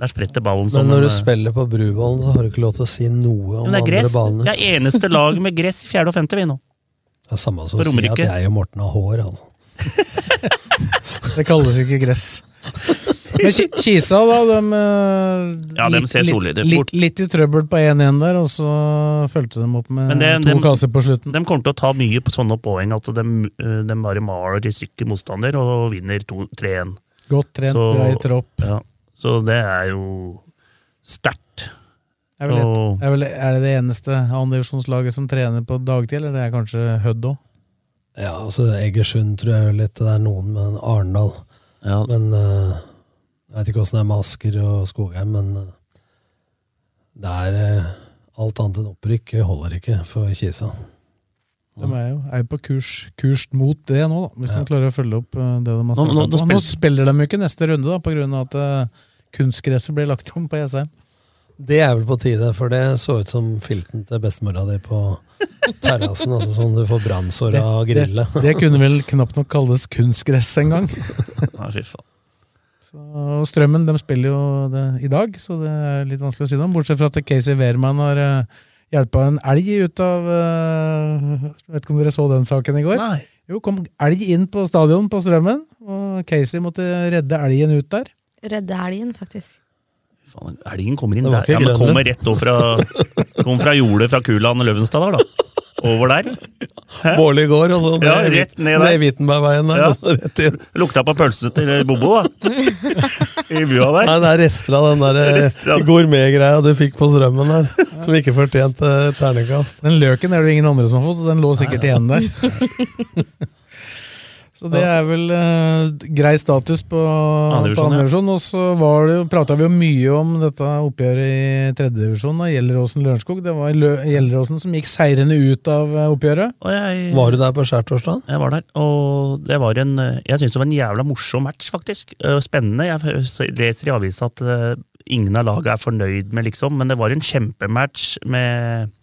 Der spretter ballen som Men når du eh, spiller på Bruvollen, så har du ikke lov til å si noe om andre baner. Det er eneste lag med gress i fjerde og femte, vi nå. Det er samme som å si at jeg og Morten har hår, altså. Det kalles ikke gress. Men Kisa, da, de, eh, Ja, de litt- ser litt- solide litt, litt i trøbbel på 1-1 der, og så fulgte de opp med Men det, to de, kasser på slutten. De kommer til å ta mye på sånne poeng at de, eh, de bare maler i stykker motstander og vinner 3-1. Godt trent, Så- i tropp. Ja, så det er jo sterkt. Er, vel et, er, vel, er det det eneste andredivisjonslaget som trener på dagtid, eller det er kanskje Hødd òg? Ja, altså Egersund tror jeg er litt det er noen, men Arendal. Men uh, jeg vet ikke åssen det er med Asker og Skogheim, men uh, det er uh, alt annet enn opprykk holder ikke for Kisa. De er jo, er jo på kurs, kurs mot det nå, da, hvis de klarer å følge opp det de har Nå- startet nå- nå. Nå spiller- de jo ikke neste runde, da, av at kunstgresset blir lagt om på Jessheim. Det er vel på tide, for det så ut som filten til bestemora di på terrassen. altså Sånn du får brannsår av grillet. Det, det kunne vel knapt nok kalles kunstgress en gang. Nei, fy faen. Så, og Strømmen de spiller jo det i dag, så det er litt vanskelig å si noe om. Bortsett fra at Casey Wehrmann har uh, hjelpa en elg ut av uh, Vet ikke om dere så den saken i går? Nei. Jo, kom elg inn på stadion på Strømmen, og Casey måtte redde elgen ut der. Redde elgen, faktisk. Faen, Elgen kommer inn der. Ja, men kommer rett opp fra, kom fra jordet fra Kuland og Løvenstad der, da. Over der. Bårli gård, og så Ja, rett ned der. ned Vitenbergveien der. Ja. Og så rett inn. Lukta på pølse til Bobo, da. I bua der. Nei, det er rester av den der eh, gourmetgreia du fikk på strømmen der, som ikke fortjente terningkast. Den løken er det ingen andre som har fått, så den lå sikkert igjen der. Så det er vel eh, grei status på Andredivisjon, Ja. Og så var prata vi jo mye om dette oppgjøret i tredjedivisjon, Gjelleråsen-Lørenskog. Det var Lø- Gjelleråsen som gikk seirende ut av eh, oppgjøret. Og jeg, Var du der på skjærtorsdag? jeg var der, og det var en Jeg syns det var en jævla morsom match, faktisk. Spennende. Jeg leser i avisa at eh, ingen av laget er fornøyd med, liksom, men det var en kjempematch med,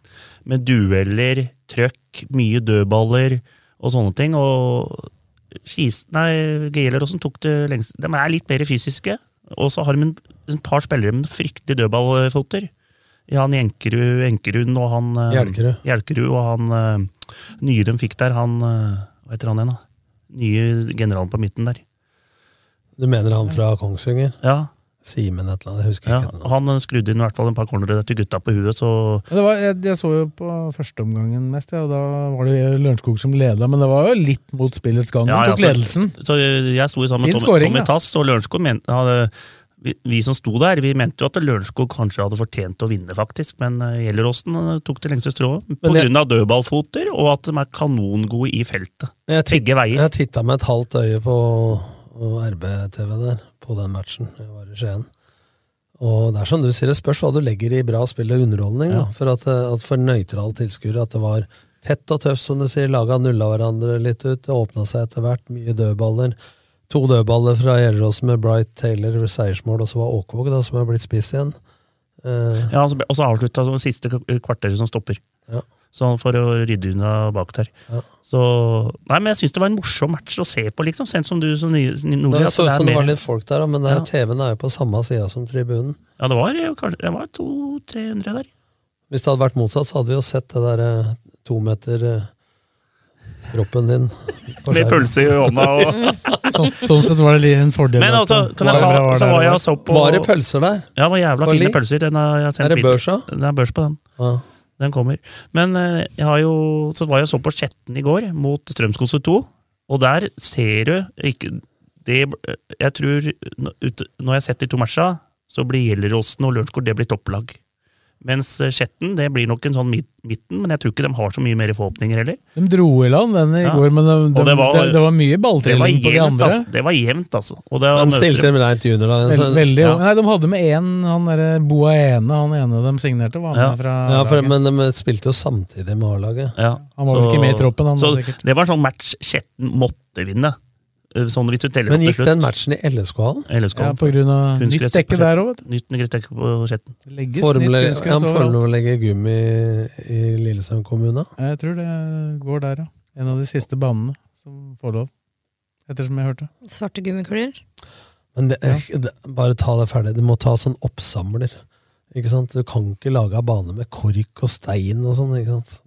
med dueller, trøkk, mye dødballer og sånne ting. og Skis, nei, Gjelleråsen tok det lengst De er litt mer fysiske, og så har de en, en par spillere med fryktelig dødballfoter. Han Jenkerud, Enkerud og han eh, Hjelkerud. Hjelkerud og han eh, nye de fikk der, han eh, Hva heter han igjen, da? Nye generalen på midten der. Du mener han fra Kongsvinger? Ja, Simen et eller annet, jeg husker ja. ikke. Han skrudde inn i hvert fall en par cornere til gutta på huet, så Ja, Det var, jeg, jeg så jo på førsteomgangen mest, ja, og da var det Lørenskog som leda, men det var jo litt mot spillets gang. Ja, Han ja, tok ledelsen. Så jeg sto sammen med Tommy, Tommy. Tass og Lørenskog. mente- hadde, vi, vi som sto der, vi mente jo at Lørenskog kanskje hadde fortjent å vinne, faktisk. Men eh, Gjelleråsen eh, tok det lengste strået. Av dødballfoter, og at de er kanongode i feltet. Jeg titt- Begge veier. Jeg titta med et halvt øye på RB-TV der, på den matchen. Jeg var i Skien. Og det er som du sier, det spørs hva du legger i bra spill og underholdning. Ja. Da. For, at, eh, at for nøytrale tilskuere at det var tett og tøft, som du sier. Laga nulla hverandre litt ut. Det åpna seg etter hvert. Mye dødballer. To dødballer fra Gjelleråsen med Bright Taylor seiersmål, og så var Åkvåg, da, som har blitt spiss igjen. Uh, Ja, og så- Og så avslutta siste kvarteret som stopper. Ja. Så for å rydde unna bak der. Ja. Så Nei, men jeg syns det var en morsom match å se på, liksom. Sent som du som ny- nordlig. det så ut som det var litt folk der, men Ja. TV-en er jo på samme sida som tribunen. Ja, det var eh, kanskje Det var 200-300 der. Hvis det hadde vært motsatt, så hadde vi jo sett det der eh, to meter eh, kroppen din. Med pølse i hånda og Sånn, sånn sett var det en fordel. Men altså, eh, kan jeg ta, var, så var jeg og så på Var det pølser der? Ja, det var jævla var fine pølser. Den har jeg sendt Er det børsa? Det er børs på den. Ja. Den kommer. Men eh, jeg har jo, så var jeg så på Skjetten i går, mot Strømskose 2. Og der ser du ikke det, Jeg tror Når jeg har sett de to matcha, så blir Gjelleråsen og Lørenskog det blir topplag. Mens Chetten det blir nok en sånn midten, men jeg tror ikke de har så mye mer forhåpninger heller. De dro i land den i Ja. går, men de, de, det var- det, det var mye balltrilling på de andre. altså. Det var jevnt, altså. Og det de stilte med rent junior. Da. Vel, veldig, ja. Nei, De hadde med én, han derre Boa Ene, han ene de signerte, var med Ja. fra ja, for, men de spilte jo samtidig med A-laget. Ja, Han var vel ikke med i troppen, han, så da, sikkert. Det var sånn match Chetten måtte vinne. Eh, Sånn hvis du teller Men opp til gikk slutt. den matchen i LSK-hallen? LSK. Ja, på grunn av nytt dekke der òg, vet du. Nytt nytt dekke på Skjetten. Det legges Formel, nytt ja, kunstgress Formel overalt. å legge gummi i Lillesand kommune? Jeg tror det går der, ja. En av de siste banene som får lov. Ettersom jeg hørte. Svarte gummikuler. Men det, det, bare ta det ferdig. Du må ta sånn oppsamler. Ikke sant? Du kan ikke lage en bane med kork og stein og sånn. ikke sant?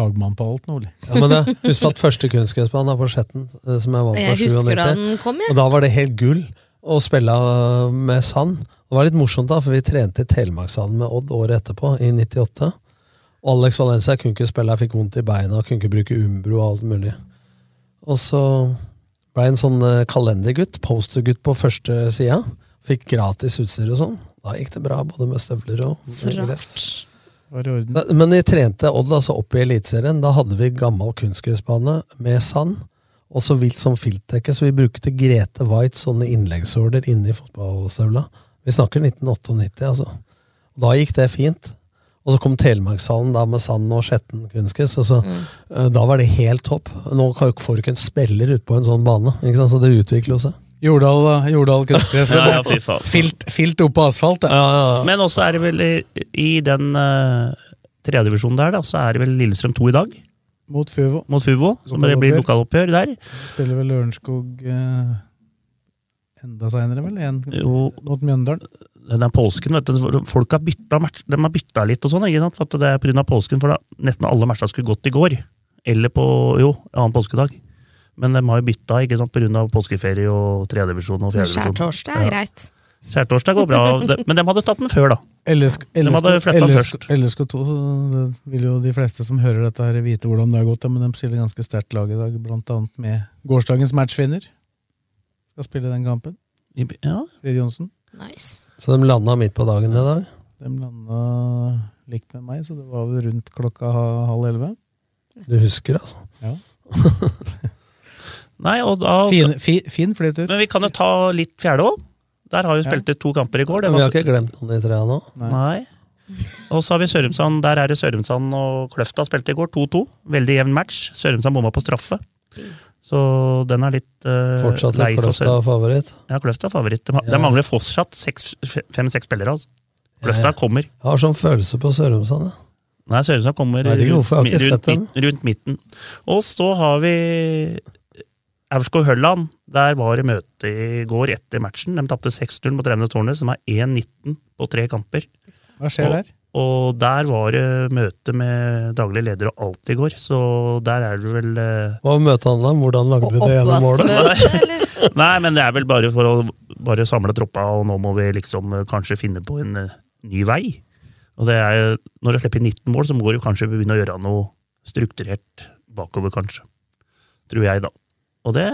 Fagmann på alt, Nordli. Ja, men det, Husk på at første kunstgressbane er på Skjetten, eh, som jeg var på Jeg husker da 97. den kom, jeg. Og da var det helt gull å spille eh, med sand. Det var litt morsomt, da, for vi trente i Telemarkshallen med Odd året etterpå, i 98. Og Alex Valencia kunne ikke spille, jeg fikk vondt i beina, kunne ikke bruke Umbro og alt mulig. Og så ble jeg en sånn eh, kalendergutt, postergutt på første sida. Fikk gratis utstyr og sånn. Da gikk det bra, både med støvler og gress. Var i orden. Da- Men vi trente Odd altså opp i Eliteserien. Da hadde vi gammel kunstgressbane med sand. Og så vilt som filtdekke, så vi brukte Grete White sånne innleggssåler inni fotballstøvla. Vi snakker 1998, altså. Og da gikk det fint. Og så kom Telemarkshallen da med sand og skjetten kunstgress. og så, eh, Da var det helt topp. Nå kan jo ikke- får du ikke en spiller ut på en sånn bane, ikke sant? så det utvikler seg. Jordal, da. Jordal kunstgress. Ja, ja, filt. Filt, opp på asfalt. Ja. Men også er det vel i, i den uh, tredjedivisjonen der, da, så er det vel Lillestrøm 2 i dag. Mot Fuvo. Mot Fuvo, som det blir lokaloppgjør der. Spiller vel Lørenskog uh, enda seinere, vel? En, Jo. mot Mjøndalen. Den er påsken, vet du. Folk har bytta, match, de har bytta litt og sånn, ikke sant? At det er pga. påsken, for da nesten alle matcha skulle gått i går. Eller på, jo, annen påskedag. Men de har jo bytta ikke sant, pga. påskeferie og tredjevisjon og fjerdedivisjon. Skjærtorsdag er greit. Skjærtorsdag går bra, men de hadde tatt den før, da. LSK, De hadde flytta den først. LSK2 det vil jo de fleste som hører dette her vite hvordan det har gått, ja, men de stiller ganske sterkt lag i dag, blant annet med gårsdagens matchvinner. Skal spille den kampen. Ja. Fred Johnsen. Nice. Så de landa midt på dagen i dag. De landa likt med meg, så det var vel rundt klokka halv elleve. Du husker, altså? Ja. Nei, og da Fin, fin, fin flytur. Men vi kan jo ta litt fjerde òg. Der har vi spilt ut to kamper i går. Det Men vi har ikke glemt noen i trea nå. Nei. Og så har vi Sørumsand. Der er det Sørumsand og Kløfta spilte i går. 2-2. Veldig jevn match. Sørumsand bomma på straffe. Så den er litt uh, Fortsatt lei er for Kløfta favoritt. Ja, Kløfta er favoritt. Det, Ja. mangler fortsatt seks- fem-seks spillere. altså. Kløfta Jeg kommer. har sånn følelse på Sørumsand. jeg. Nei, Sørumsand kommer jeg rundt, rundt, rundt midten. Og så har vi Aurskog-Hølland. Der var det møte i går etter matchen. De tapte 6-0 mot Revnes Tårnet, som er 1-19 på tre kamper. Hva skjer og, der? Og der var det møte med daglig leder og alt i går, så der er det vel eh, Hva møtet han da? Hvordan lagde du det gjennom målet? Nei, men det er vel bare for å bare samle troppa, og nå må vi liksom eh, kanskje finne på en eh, ny vei. Og det er, Når du slipper 19 mål, så må du kanskje begynne å gjøre noe strukturert bakover, kanskje. Tror jeg, da. Og det,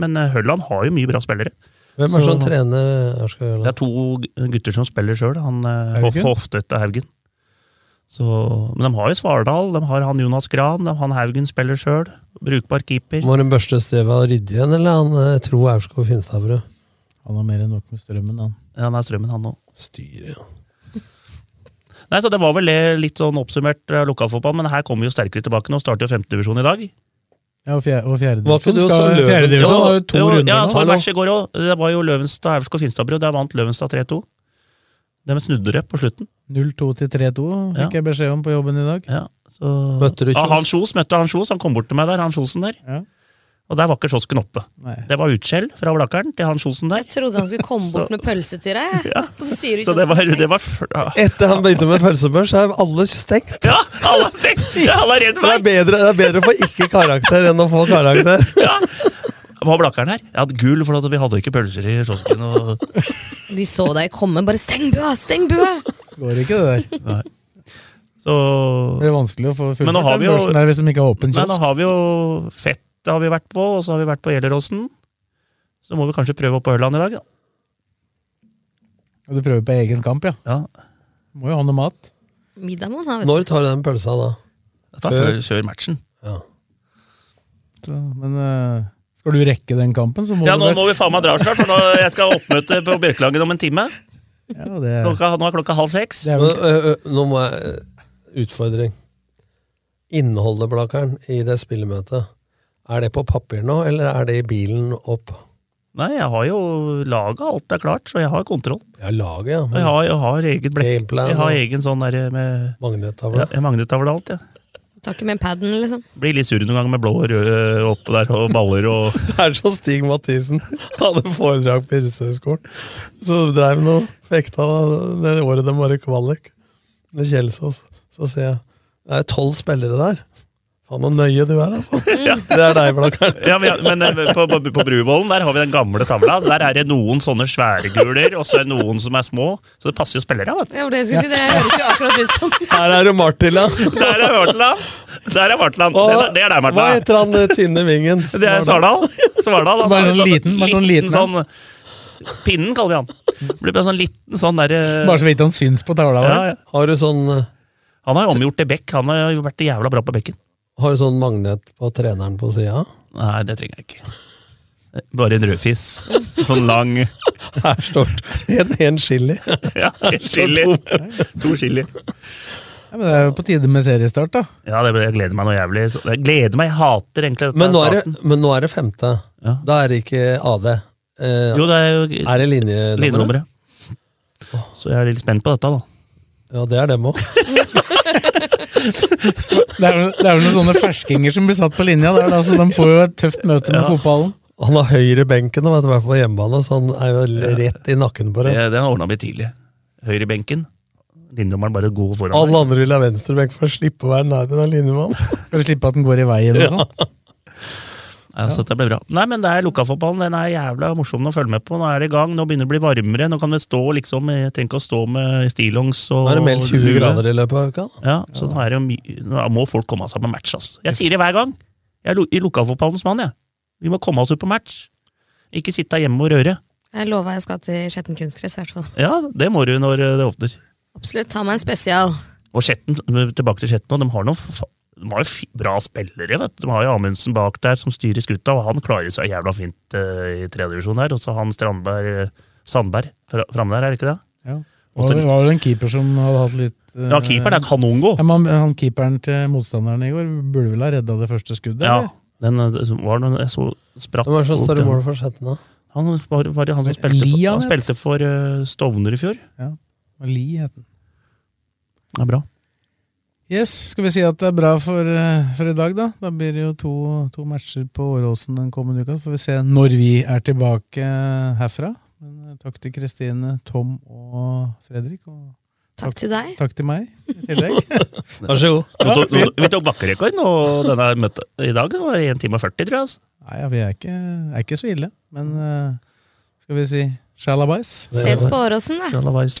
men eh, Hølland har jo mye bra spillere. Hvem er det som trener Hølland? Det er to gutter som spiller sjøl. Haugen? Hoftet og Haugen. Så, men de har jo Svardal, de har han Jonas Gran, de, han Haugen spiller sjøl. Brukbar keeper. Må de børste støvet og rydde igjen, eller han tror Tro Aurskog Finstadbrød? Han har mer enn nok med strømmen, han. Ja, han er strømmen, han òg. Styret, ja. Nei, så Det var vel litt sånn oppsummert eh, lokalfotball, men her kommer vi jo sterkere tilbake. Nå starter jo femtedivisjon i dag. Ja, og fjerde, og fjerde Var ikke du skal- Fjerde divisjon har jo to Jo, runder ja, nå. så var det match i går òg. Det var jo Løvenstad Aurskog Finstadbrød. Der vant Løvenstad 3-2. De snudde det på slutten. 0-2 til 3-2 fikk jeg beskjed om på jobben i dag. Ja, så... Møtte du Ja, Kjos? han Kjos møtte han Kjos. Han kom bort til meg der, han Kjosen der. Ja. Og der var ikke kiosken oppe. Nei. Det var utskjell fra Blakkaren til han Kjosen der. Jeg trodde han skulle komme bort med pølse til deg. Så sier du Så det var, det var ja. Etter han begynte med pølsebørs, er alle stengt. Ja, alle er stengt! Ja, alle er redd for Det er bedre, det er bedre å få ikke karakter enn å få karakter. Ja. Var Blakkaren her? Jeg hadde gull, for at vi hadde ikke pølser i kiosken. Og... De så deg komme. Bare steng bua! Steng bua! Går ikke det der. Nei. Så Det er vanskelig å få Men fullført den børsen der hvis de ikke har åpen Nei, nå har vi jo Fett har vi vært på, og så har vi vært på Gjelleråsen. Så må vi kanskje prøve opp på Ørland i dag, da. Og du prøver på egen kamp, ja. Ja. Må jo ha noe mat. Middag må ha, vet Når tar du den pølsa, da? Jeg tar før, før matchen. Ja. Så, men uh, skal du rekke den kampen, så må Ja, du nå må vi faen meg dra snart, for nå, jeg skal ha oppmøte på Bjørkelangen om en time. Ja, det, Klokka, nå er klokka halv seks. det er Nå, ø, ø, nå må jeg Utfordring. Innholdet, Blakkaren, i det spillemøtet, er det på papir nå, eller er det i bilen opp? Nei, jeg har jo laga alt er klart, så jeg har kontroll. Ja, laget, ja. Men Jeg har, jeg har eget blekk. Jeg har egen sånn der med magnettavle. ja, magnettavle alt, ja. Tar ikke med paden, liksom. Blir litt sur noen ganger med blå og røde oppe der, og baller og Det er som Stig Mathisen hadde foredrag på Irreshøgskolen. Så drev han og fekta det året de var i kvalik med Kjelsås. Så ser jeg det er tolv spillere der. Faen, så nøye du er, altså. Det er deg, Blakkaren. Ja, men, men eh, på, på, på Bruvollen der har vi den gamle tavla. Der er det noen sånne svære guler, og så er det noen som er små. Så det passer jo spillere. vet. Ja, det, jeg skulle si, det høres jo akkurat ut som Her er det Martila. Der er Martila. Der er Vartland. Det, er- det er deg, Hva heter han eh, tynne vingen? Det er Svardal. Svardal han Bare sånn liten- bare sånn liten, sånn Pinnen kaller vi han. Blir bare sånn liten sånn derre bare så vidt han syns på tavla. ja, ja. Har du sånn eh, Han har jo omgjort til bekk. Han har jo vært jævla bra på bekken. Har du sånn magnet på treneren på sida? Nei, det trenger jeg ikke. Bare en rødfis. Sånn lang. Her står det en, en chili. Ja, en chili. To chili. Ja, men det er jo på tide med seriestart, da. Ja, det, jeg gleder meg noe jævlig. Jeg gleder meg, jeg hater egentlig dette Men nå er det, men nå er det femte. Ja. Da er det ikke AD. Eh, Jo, det er jo er det linjenummeret? linjenummeret. Så jeg er litt spent på dette, da. Ja, det er dem òg. Det er, vel, det er vel noen sånne ferskinger som blir satt på linja der, da, så de får jo et tøft møte med Ja. fotballen. Han har høyre benken, vet du, i hvert fall hjemmebane, så han er jo rett i nakken på Det, det. den ordna vi tidlig. Høyre benken. Linjedommeren bare går foran. Alle andre vil ha venstrebenk for å slippe å være nær den linjemannen. For å slippe at den går i veien og sånn. Ja, så det ble bra. Nei, men det er Lokalfotballen Den er jævla morsom å følge med på. Nå er det i gang. Nå begynner det å bli varmere. Nå kan vi stå liksom Jeg trenger ikke å stå med stillongs og Nå er det meldt 20 lue. grader i løpet av uka. Ja, så nå, er det my nå må folk komme seg på match, altså. Jeg sier det hver gang. Jeg er lo i lokalfotballens mann, jeg. Vi må komme oss ut på match. Ikke sitte hjemme og røre. Jeg lover jeg skal til Skjetten kunstgress, i hvert fall. Ja, det må du når det åpner. Absolutt. Ta meg en spesial. Og Skjetten, tilbake til Skjetten, og de har noen fa- de har jo bra spillere. vet du. De har jo Amundsen bak der som styrer skuta, og han klarer seg jævla fint uh, i tredjedivisjon her. Og så han Strandberg eh, Sandberg fra, framme der, er det ikke det? Ja. Og det var vel en keeper som hadde hatt litt uh, Ja, keeperen er kanongod. Ja, men han, han keeperen til motstanderen i går burde vel ha redda det første skuddet? Ja, den eh, var noen, jeg så spratt Hva slags i mål for Skjetten, da? Han var, var det han som spilte, Lie, for, han han spilte for uh, Stovner i fjor. Ja. Og het han. Det Ja, bra. Yes, skal vi si at det er bra for, eh, for i dag, da? Da blir det jo to, to matcher på Åråsen den kommende uka. Så får vi se når vi er tilbake herfra. Men eh, takk til Kristine, Tom og Fredrik. Og Takk til deg. takk til meg i tillegg. Vær så god. Vi tok, vi- vi tok bakkerekord nå denne møtet i dag. Det var 1 time og 40, tror jeg. Altså. Nei, ja, vi er ikke, er ikke så ille. Men eh, skal vi si shalabais? Ses på Åråsen, da. Sjalabais.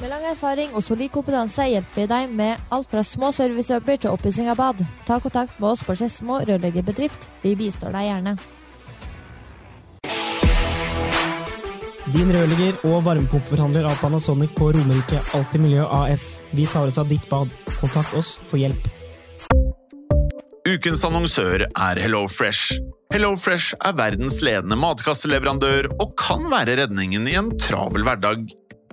Med lang erfaring og solid kompetanse hjelper vi deg med alt fra små servicejobber til oppussing av bad. Ta kontakt med oss på Skedsmo rørleggerbedrift. Vi bistår deg gjerne. Din rørlegger og varmepumpeforhandler av Panasonic på Romerike Alltid Miljø AS. Vi tar oss av ditt bad. Kontakt oss for hjelp. Ukens annonsør er HelloFresh. HelloFresh er verdens ledende matkasseleverandør og kan være redningen i en travel hverdag.